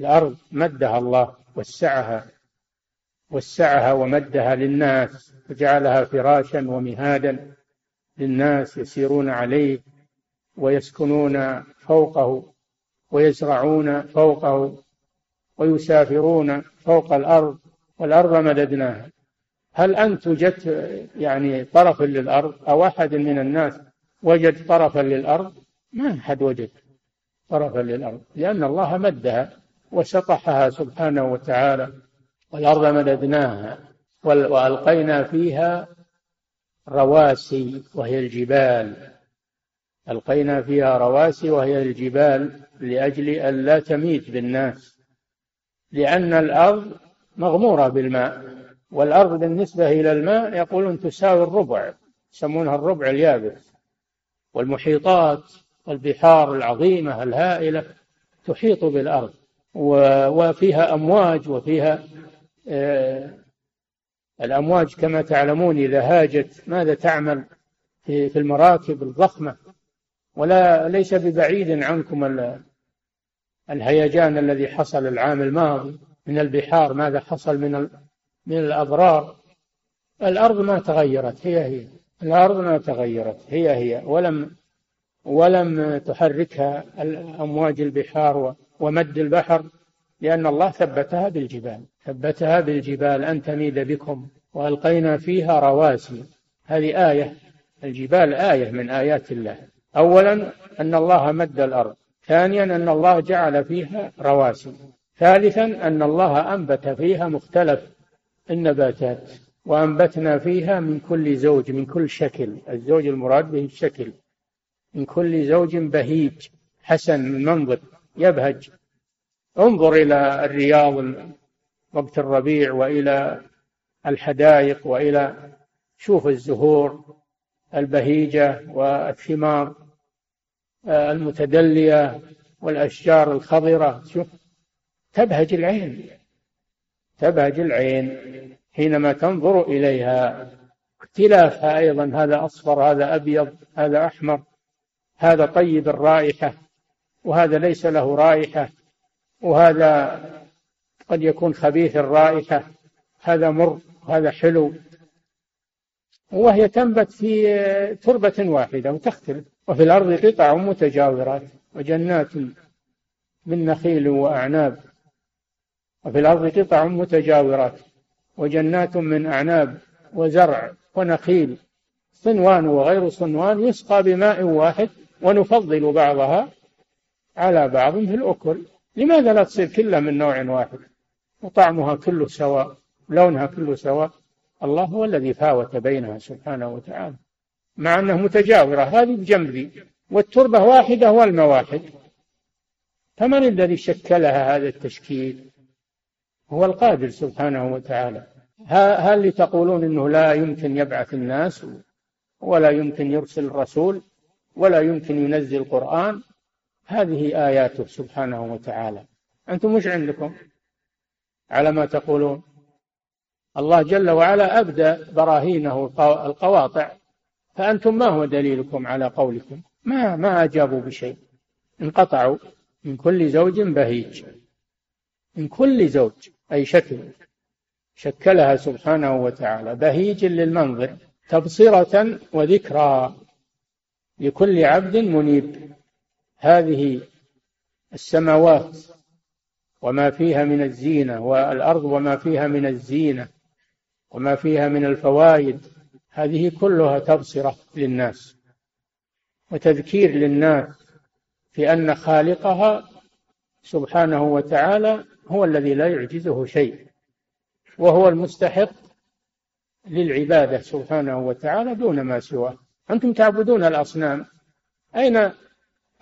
الأرض مدها الله وسعها وسعها ومدها للناس وجعلها فراشا ومهادا للناس يسيرون عليه ويسكنون فوقه ويزرعون فوقه ويسافرون فوق الأرض والأرض مددناها. هل أنت وجدت يعني طرفا للأرض أو أحد من الناس وجد طرفا للأرض؟ ما أحد وجد. طرفا للأرض لأن الله مدها وسطحها سبحانه وتعالى والأرض مددناها وألقينا فيها رواسي وهي الجبال. ألقينا فيها رواسي وهي الجبال لأجل أن لا تميت بالناس لأن الأرض مغمورة بالماء والأرض بالنسبة إلى الماء يقولون تساوي الربع يسمونها الربع اليابس. والمحيطات والبحار العظيمة الهائلة تحيط بالأرض وفيها أمواج وفيها آه، الأمواج كما تعلمون إذا هاجت ماذا تعمل في المراكب الضخمة. ولا ليس ببعيد عنكم الهيجان الذي حصل العام الماضي من البحار ماذا حصل من من الأضرار الأرض ما تغيرت هي هي. الأرض ما تغيرت هي هي. ولم ولم تحركها أمواج البحار ومد البحر لأن الله ثبتها بالجبال. ثبتها بالجبال أن تميد بكم. وألقينا فيها رواسي. هذه آية الجبال آية من آيات الله. أولا أن الله مد الأرض. ثانيا أن الله جعل فيها رواسي. ثالثا أن الله أنبت فيها مختلف النباتات. وأنبتنا فيها من كل زوج من كل شكل. الزوج المراد به الشكل. من كل زوج بهيج. حسن من منظر يبهج. انظر إلى الرياض وقت الربيع وإلى الحدائق وإلى شوف الزهور البهيجة والثمار آه، المتدلية والأشجار الخضرة. شوف تبهج العين. تبهج العين حينما تنظر إليها. اختلافها أيضا هذا أصفر هذا أبيض هذا أحمر. هذا طيب الرائحة وهذا ليس له رائحة وهذا قد يكون خبيث الرائحة هذا مر هذا حلو. وهي تنبت في تربة واحدة وتختلف وفي الأرض قطع متجاورات وجنات من نخيل وأعناب وفي الأرض قطع متجاورات وجنات من أعناب وزرع ونخيل صنوان وغير صنوان يسقى بماء واحد ونفضل بعضها على بعض في الأكل. لماذا لا تصير كلها من نوع واحد؟ وطعمها كله سواء لونها كله سواء. الله هو الذي فاوت بينها سبحانه وتعالى. مع أنه متجاورة هذه بجنب. ذي والتربة واحدة والماء واحد فمن الذي شكلها هذا التشكيل؟ هو القادر سبحانه وتعالى. هل تقولون إنه لا يمكن يبعث الناس ولا يمكن يرسل الرسول؟ ولا يمكن ينزل القرآن. هذه آياته سبحانه وتعالى. أنتم مش عندكم؟ على ما تقولون. الله جل وعلا أبدى براهينه القواطع. فأنتم ما هو دليلكم على قولكم؟ ما ما أجابوا بشيء. انقطعوا من كل زوج بهيج. من كل زوج أي شكل. شكلها سبحانه وتعالى. بهيج للمنظر. تبصرة وذكرى. لكل عبد منيب. هذه السماوات وما فيها من الزينة والأرض وما فيها من الزينة وما فيها من الفوائد هذه كلها تبصرة للناس وتذكير للناس في أن خالقها سبحانه وتعالى هو الذي لا يعجزه شيء وهو المستحق للعبادة سبحانه وتعالى دون ما سواه. أنتم تعبدون الأصنام. أين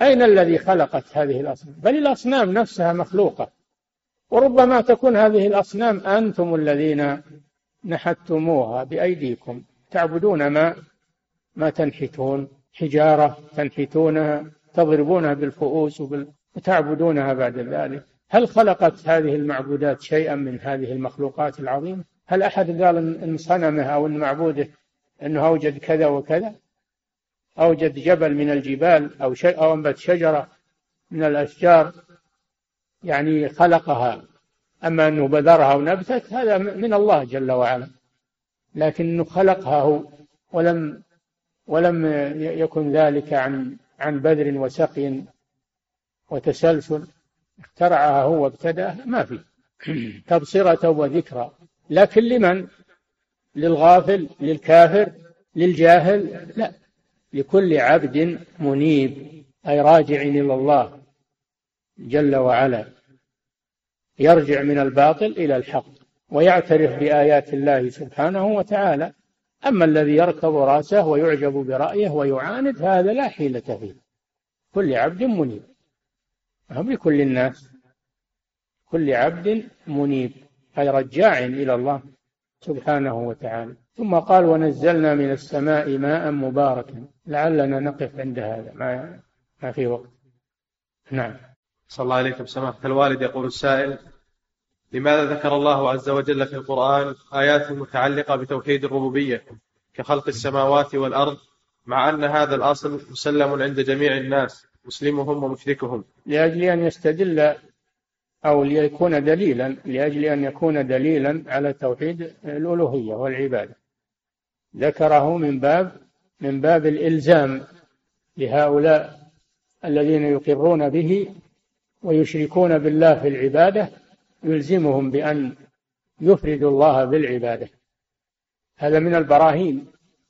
أين الذي خلقت هذه الأصنام؟ بل الأصنام نفسها مخلوقة. وربما تكون هذه الأصنام أنتم الذين نحتموها بأيديكم. تعبدون ما ما تنحتون. حجارة تنحتونها. تضربونها بالفؤوس وتعبدونها بعد ذلك. هل خلقت هذه المعبودات شيئا من هذه المخلوقات العظيمة؟ هل أحد قال إن صنمه أو إن معبوده أنه أوجد كذا وكذا؟ أوجد جبل من الجبال أو أنبت شجرة من الأشجار يعني خلقها. أما أنه بذرها ونبتت هذا من الله جل وعلا. لكنه خلقها هو ولم ولم يكن ذلك عن عن بذر وسقي وتسلسل. اخترعها هو وابتدأها ما في. *clears throat* تبصرة وذكرى. لكن لمن؟ للغافل للكافر للجاهل؟ لا. لكل عبد منيب أي راجع إلى الله جل وعلا. يرجع من الباطل إلى الحق ويعترف بآيات الله سبحانه وتعالى. أما الذي يركض رأسه ويعجب برأيه ويعاند هذا لا حيلة فيه. كل عبد منيب. هم لكل الناس. كل عبد منيب أي رجاع إلى الله. سبحانه وتعالى. ثم قال ونزلنا من السماء ماء مباركا. لعلنا نقف عند هذا. ما ما في وقت. نعم. صلى الله عليكم سماحة الوالد يقول السائل لماذا ذكر الله عز وجل في القرآن آيات متعلقة بتوحيد الربوبية كخلق السماوات والأرض مع أن هذا الأصل مسلم عند جميع الناس مسلمهم ومشركهم؟ لأجل أن يستدل أو ليكون دليلا لأجل أن يكون دليلا على توحيد الألوهية والعبادة. ذكره من باب من باب الإلزام لهؤلاء الذين يقرون به ويشركون بالله في العبادة يلزمهم بأن يفردوا الله بالعبادة. هذا من البراهين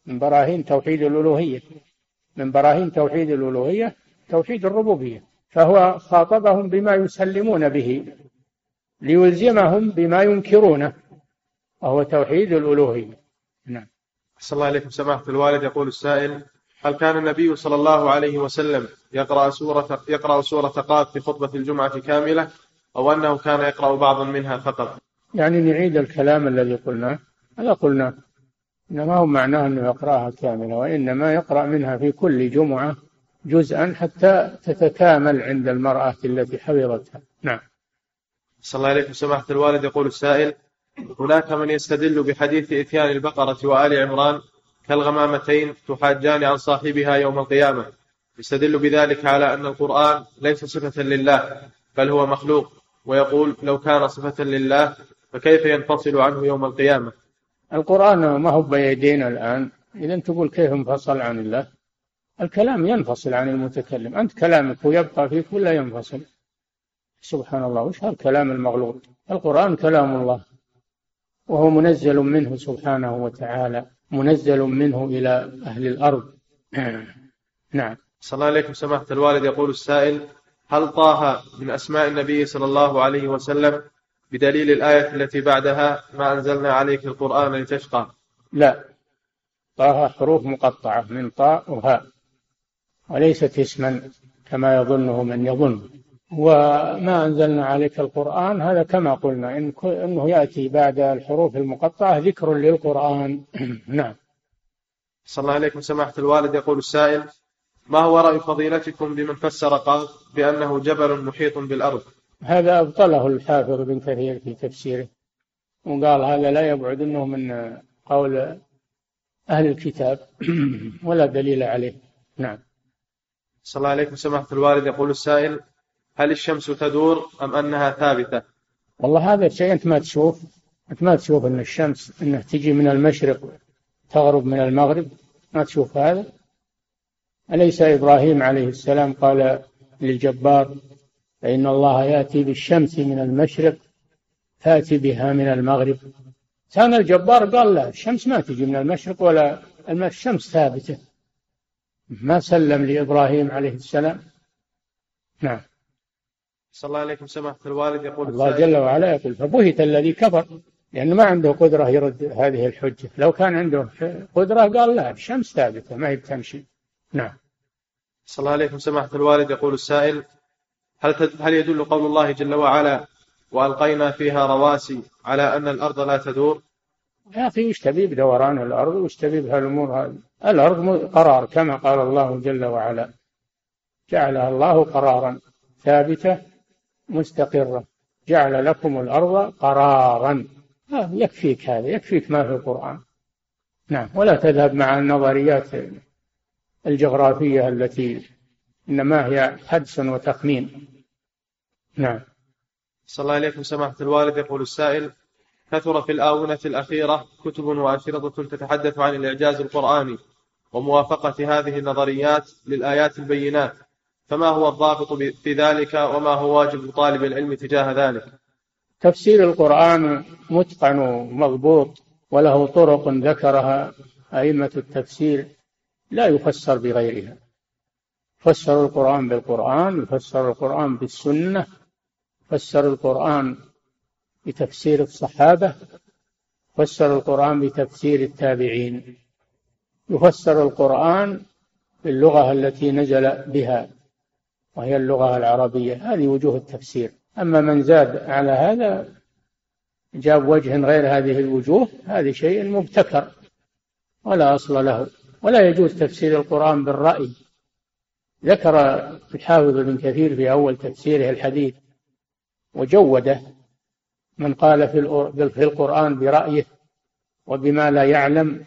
من براهين توحيد الألوهية. من براهين توحيد الألوهية توحيد الربوبية. فهو خاطبهم بما يسلمون به ليلزمهم بما ينكرونه وهو توحيد الألوهية. نعم. صلى الله عليكم سماحة الوالد يقول السائل هل كان النبي صلى الله عليه وسلم يقرأ سورة يقرأ سورة قاف في خطبة الجمعة كاملة أو أنه كان يقرأ بعضا منها فقط؟ يعني نعيد الكلام الذي قلناه هذا قلناه إنما هو معناه أنه يقرأها كاملة وإنما يقرأ منها في كل جمعة جزءا حتى تتكامل عند المرأة التي حفظتها. نعم. صلى الله عليه سماحة الوالد. يقول السائل هناك من يستدل بحديث إتيان البقرة وآل عمران كالغمامتين تحاجان عن صاحبها يوم القيامة. يستدل بذلك على أن القرآن ليس صفة لله بل هو مخلوق. ويقول لو كان صفة لله فكيف ينفصل عنه يوم القيامة؟ القرآن ما هو بيدينا الآن. إذا تقول كيف انفصل عن الله؟ الكلام ينفصل عن المتكلم. أنت كلامك ويبقى فيك ولا ينفصل. سبحان الله وش هالكلام المغلوط؟ القرآن كلام الله وهو منزل منه سبحانه وتعالى منزل منه إلى أهل الأرض. *clears throat* نعم. صلى الله عليكم سماحة الوالد. يقول السائل هل طه من أسماء النبي صلى الله عليه وسلم بدليل الآية التي بعدها ما أنزلنا عليك القرآن لتشقى؟ لا. طه حروف مقطعة من طاء وهاء. وليست اسما كما يظنه من يظن. وما أنزلنا عليك القرآن هذا كما قلنا إن أنه يأتي بعد الحروف المقطعة ذكر للقرآن. *clears throat* نعم. صلى الله عليكم سماحة الوالد يقول السائل ما هو رأي فضيلتكم بمن فسر قال بأنه جبل محيط بالأرض؟ هذا أبطله الحافظ بن كثير في تفسيره وقال هذا لا يبعد أنه من قول أهل الكتاب. *clears throat* ولا دليل عليه. نعم. صلى الله عليكم سماحة الوالد. يقول السائل هل الشمس تدور أم أنها ثابتة؟ والله هذا الشيء أنت ما تشوف. أنت ما تشوف أن الشمس أنها تجي من المشرق تغرب من المغرب. ما تشوف هذا. أليس إبراهيم عليه السلام قال للجبار فإن الله يأتي بالشمس من المشرق فأتي بها من المغرب كان الجبار قال لا الشمس ما تجي من المشرق ولا الشمس ثابتة. ما سلم لإبراهيم عليه السلام. نعم. صلى الله عليكم سماحة الوالد. يقول الله جل وعلا يقول فبهت الذي كفر. لأنه ما عنده قدرة يرد هذه الحجة. لو كان عنده قدرة قال لا الشمس ثابتة ما هي بتمشي. نعم. صلى الله عليكم سماحة الوالد. يقول السائل هل هل يدل قول الله جل وعلا وألقينا فيها رواسي على أن الأرض لا تدور؟ يا أخي وش تبي بدوران الأرض وش تبي بهالأمور هذه. الأرض قرار كما قال الله جل وعلا. جعلها الله قرارا ثابتة مستقرة. جعل لكم الأرض قرارا. يكفيك هذا يكفيك ما في القرآن. نعم ولا تذهب مع النظريات الجغرافية التي إنما هي حدس وتخمين. نعم. صلى الله عليكم. سماحة الوالد يقول السائل كثر في الآونة الأخيرة كتب وأشرطة تتحدث عن الإعجاز القرآني وموافقة هذه النظريات للآيات البينات فما هو الضابط في ذلك وما هو واجب طالب العلم تجاه ذلك؟ تفسير القرآن متقن ومضبوط وله طرق ذكرها أئمة التفسير لا يفسر بغيرها. فسر القرآن بالقرآن يفسر القرآن بالسنة فسر القرآن بتفسير الصحابة فسر القرآن بتفسير التابعين. يفسر القرآن باللغة التي نزل بها وهي اللغة العربية. هذه وجوه التفسير. أما من زاد على هذا جاب وجه غير هذه الوجوه هذه شيء مبتكر ولا أصل له. ولا يجوز تفسير القرآن بالرأي. ذكر الحافظ ابن كثير في أول تفسيره الحديث وجوده من قال في القرآن برأيه وبما لا يعلم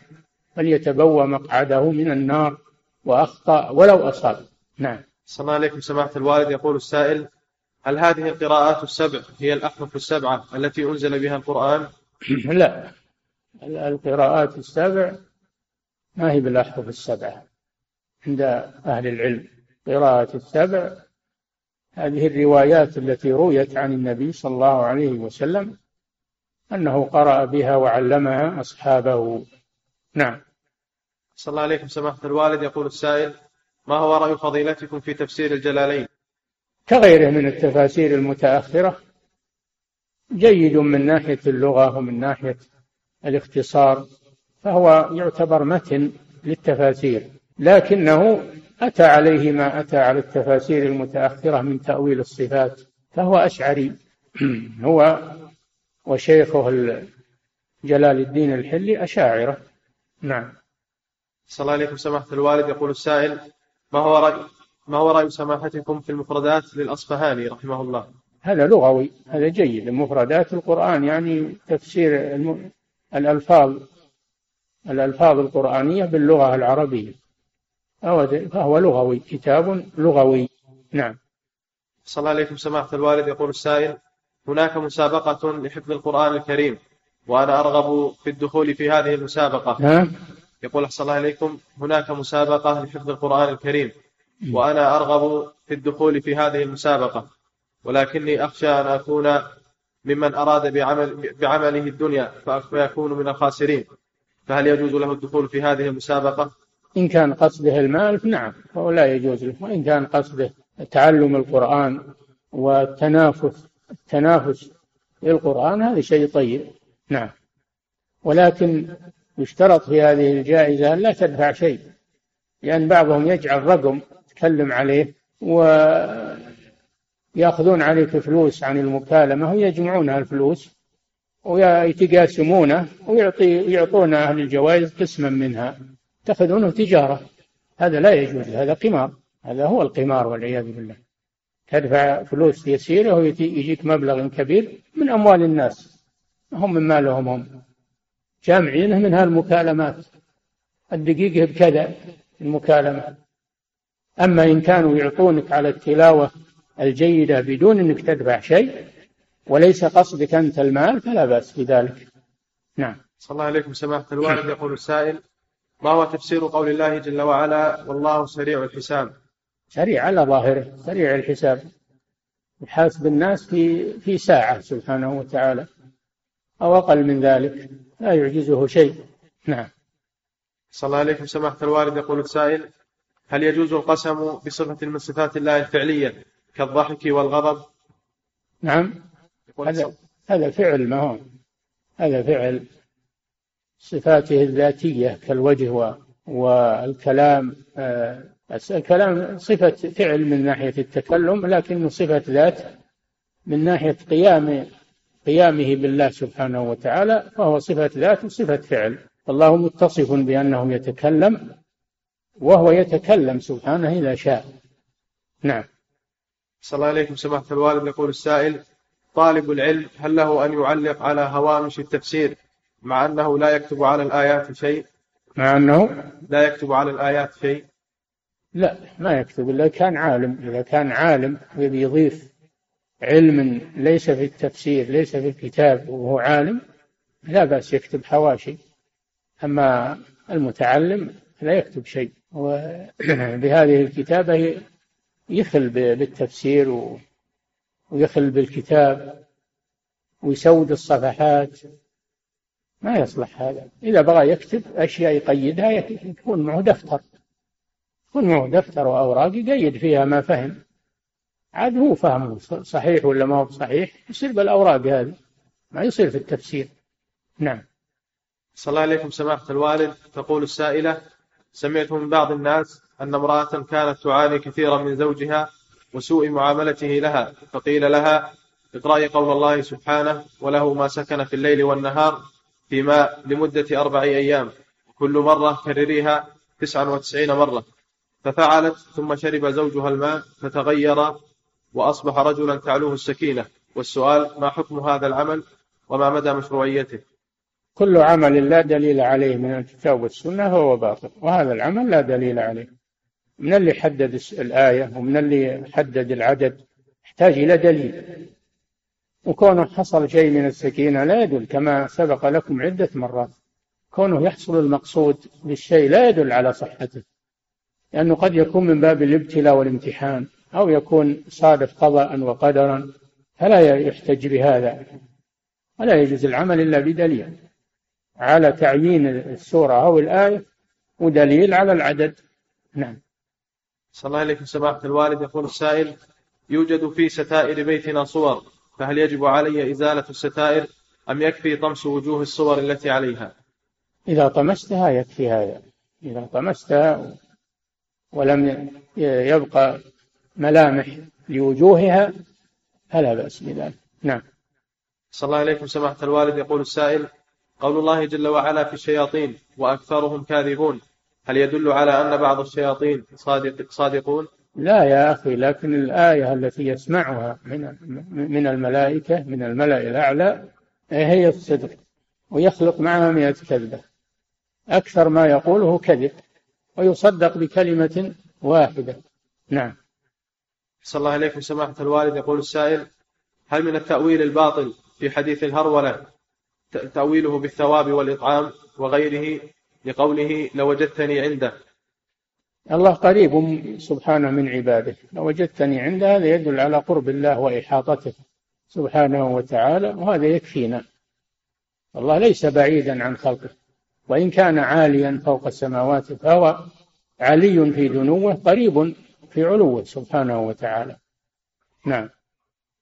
فليتبوى مقعده من النار وأخطأ ولو أصاب. نعم. الله عليكم سماحة الوالد. يقول السائل هل هذه القراءات السبع هي الأحرف السبعة التي أنزل بها القرآن؟ *clears throat* لا. القراءات السبع ما هي بالأحرف السبعة عند أهل العلم. قراءة السبع هذه الروايات التي رويت عن النبي صلى الله عليه وسلم أنه قرأ بها وعلمها أصحابه. نعم. صلى الله عليكم سماحة الوالد. يقول السائل ما هو رأي فضيلتكم في تفسير الجلالين؟ كغيره من التفاسير المتأخرة جيد من ناحية اللغة ومن ناحية الاختصار فهو يعتبر متن للتفاسير لكنه أتى عليه ما أتى على التفاسير المتأخرة من تأويل الصفات فهو أشعري. *clears throat* هو وشيخه جلال الدين الحلي أشاعرة. نعم. صلى الله عليكم سماحة الوالد يقول السائل ما هو رأي ما هو رأي سماحتكم في المفردات للأصفهاني رحمه الله؟ هذا لغوي هذا جيد. مفردات القرآن يعني تفسير الم... الألفاظ الألفاظ القرآنية باللغة العربية. فهو لغوي كتاب لغوي. نعم. صلى الله عليكم سماحة الوالد. يقول السائل هناك مسابقة لحفظ القرآن الكريم وأنا أرغب في الدخول في هذه المسابقة. ها؟ يقول أحسن الله إليكم. هناك مسابقة لحفظ القرآن الكريم وأنا أرغب في الدخول في هذه المسابقة ولكني أخشى أن أكون ممن أراد بعمل بعمله الدنيا فيكون من الخاسرين. فهل يجوز له الدخول في هذه المسابقة؟ إن كان قصده المال نعم فهو لا يجوز له. وإن كان قصده تعلم القرآن والتنافس التنافس في القرآن هذا شيء طيب. نعم. ولكن يشترط في هذه الجائزة لا تدفع شيء لأن بعضهم يجعل رقم تكلم عليه ويأخذون عليك فلوس عن المكالمة ويجمعون الفلوس ويتقاسمونه ويعطي يعطون أهل الجوائز قسما منها. يتخذونه تجارة. هذا لا يجوز هذا قمار. هذا هو القمار والعياذ بالله. تدفع فلوس يسيرة ويجيك مبلغ كبير من أموال الناس. هم من مالهم هم. جامعينه من هالمكالمات. الدقيقة بكذا المكالمة. أما إن كانوا يعطونك على التلاوة الجيدة بدون أنك تدفع شيء وليس قصدك أنت المال فلا بأس بذلك. نعم. صلى الله عليكم سماحة الوالد. يقول السائل ما هو تفسير قول الله جل وعلا والله سريع الحساب؟ سريع على ظاهره سريع الحساب. يحاسب الناس في في ساعة سبحانه وتعالى أو أقل من ذلك لا يعجزه شيء. نعم. صلى الله عليكم سماحة الوالد يقول السائل هل يجوز القسم بصفة من صفات الله الفعلية كالضحك والغضب؟ نعم. هذا هذا فعل ما هو؟ هذا فعل. صفاته الذاتية كالوجه والكلام آه، الكلام صفة فعل من ناحية التكلم لكنه صفة ذات من ناحية قيام قيامه بالله سبحانه وتعالى فهو صفة ذات وصفة فعل. الله متصف بأنه يتكلم وهو يتكلم سبحانه إذا شاء. نعم. صلى الله عليكم سماحة الوالد. يقول السائل طالب العلم هل له أن يعلق على هوامش التفسير؟ مع أنه لا يكتب على الآيات شيء. مع أنه؟ لا يكتب على الآيات شيء. لا ما يكتب. إلا كان عالم. إذا كان عالم يضيف علم ليس في التفسير ليس في الكتاب وهو عالم لا بأس يكتب حواشي. أما المتعلم لا يكتب شيء. وبهذه الكتابة يخل بالتفسير ويخل بالكتاب ويسود الصفحات. ما يصلح هذا. إذا بغى يكتب أشياء يقيدها يكون معه دفتر. يكون معه دفتر وأوراق يقيد فيها ما فهم. عاد هو فهمه صحيح ولا ما هو صحيح. يصير بالأوراق هذه. ما يصير في التفسير. نعم. صلى الله عليكم سماحة الوالد. تقول السائلة سمعت من بعض الناس أن امرأة كانت تعاني كثيرا من زوجها وسوء معاملته لها. فقيل لها اقرأي قول الله سبحانه وله ما سكن في الليل والنهار في ماء لمدة أربع أيام. كل مرة كرريها تسعا وتسعين مرة. ففعلت ثم شرب زوجها الماء فتغير وأصبح رجلا تعلوه السكينة. والسؤال ما حكم هذا العمل وما مدى مشروعيته؟ كل عمل لا دليل عليه من الكتاب والسنة فهو باطل وهذا العمل لا دليل عليه. من اللي حدد الآية ومن اللي حدد العدد يحتاج إلى دليل. وكونه حصل شيء من السكينة لا يدل كما سبق لكم عدة مرات. كونه يحصل المقصود بالشيء لا يدل على صحته لأنه قد يكون من باب الابتلاء والامتحان أو يكون صادف قضاء وقدرا فلا يحتج بهذا. ولا يجوز العمل إلا بدليل على تعيين السورة أو الآية ودليل على العدد. نعم. صلى الله عليه سماحة الوالد يقول السائل يوجد في ستائر بيتنا صور. فهل يجب علي إزالة الستائر أم يكفي طمس وجوه الصور التي عليها؟ إذا طمستها يكفي هذا إذا طمستها ولم يبقى ملامح لوجوهها فلا بأس بذلك. نعم. صلى الله عليكم سماحة الوالد. يقول السائل قول الله جل وعلا في الشياطين وأكثرهم كاذبون هل يدل على أن بعض الشياطين صادق صادقون؟ لا يا أخي لكن الآية التي يسمعها من من الملائكة من الملأ الأعلى هي الصدق ويخلق معها مئة كذبة. أكثر ما يقوله كذب ويصدق بكلمة واحدة. نعم. صلى الله عليكم سماحة الوالد. يقول السائل هل من التأويل الباطل في حديث الهرولة تأويله بالثواب والإطعام وغيره؟ لقوله لوجدتني عنده. الله قريب سبحانه من عباده. لوجدتني عنده هذا يدل على قرب الله وإحاطته سبحانه وتعالى وهذا يكفينا. الله ليس بعيدا عن خلقه. وإن كان عاليا فوق السماوات فهو علي في دنوه قريب في علوه سبحانه وتعالى. نعم.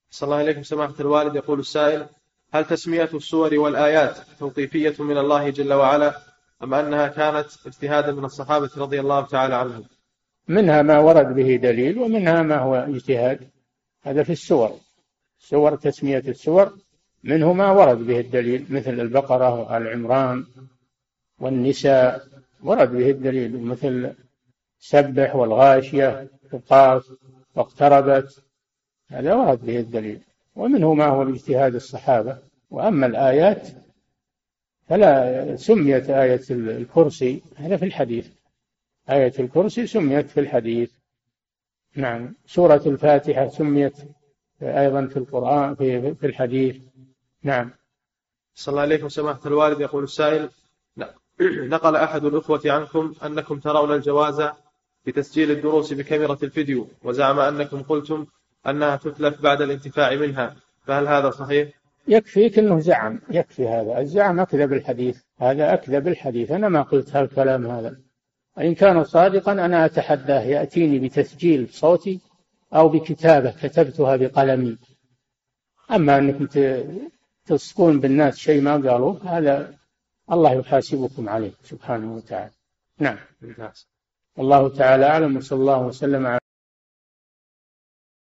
صلى الله عليكم سماحة الوالد. يقول السائل هل تسمية السور والآيات توقيفية من الله جل وعلا؟ أم أنها كانت اجتهادا من الصحابة رضي الله تعالى عنهم؟ منها ما ورد به دليل ومنها ما هو اجتهاد. هذا في السور. سور تسمية السور. منه ما ورد به الدليل مثل البقرة وآل عمران والنساء. ورد به الدليل مثل سبح والغاشية وقاف واقتربت. هذا ورد به الدليل. ومنه ما هو باجتهاد الصحابة. وأما الآيات فلا سميت آية الكرسي هذا في الحديث. آية الكرسي سميت في الحديث. نعم. سورة الفاتحة سميت أيضا في القرآن في, في الحديث. نعم. صلى الله عليكم سماحة الوالد يقول السائل نقل أحد الأخوة عنكم أنكم ترون الجواز بتسجيل الدروس بكاميرا الفيديو وزعم أنكم قلتم أنها تتلف بعد الانتفاع منها فهل هذا صحيح؟ يكفيك أنه زعم يكفي هذا. الزعم أكذب الحديث هذا أكذب الحديث. أنا ما قلت هالكلام هذا. إن كان صادقا أنا أتحداه يأتيني بتسجيل صوتي أو بكتابة كتبتها بقلمي. أما أنكم تلصقون بالناس شيء ما قالوه هذا الله يحاسبكم عليه سبحانه وتعالى. نعم. الله تعالى أعلم وصلى الله وسلم على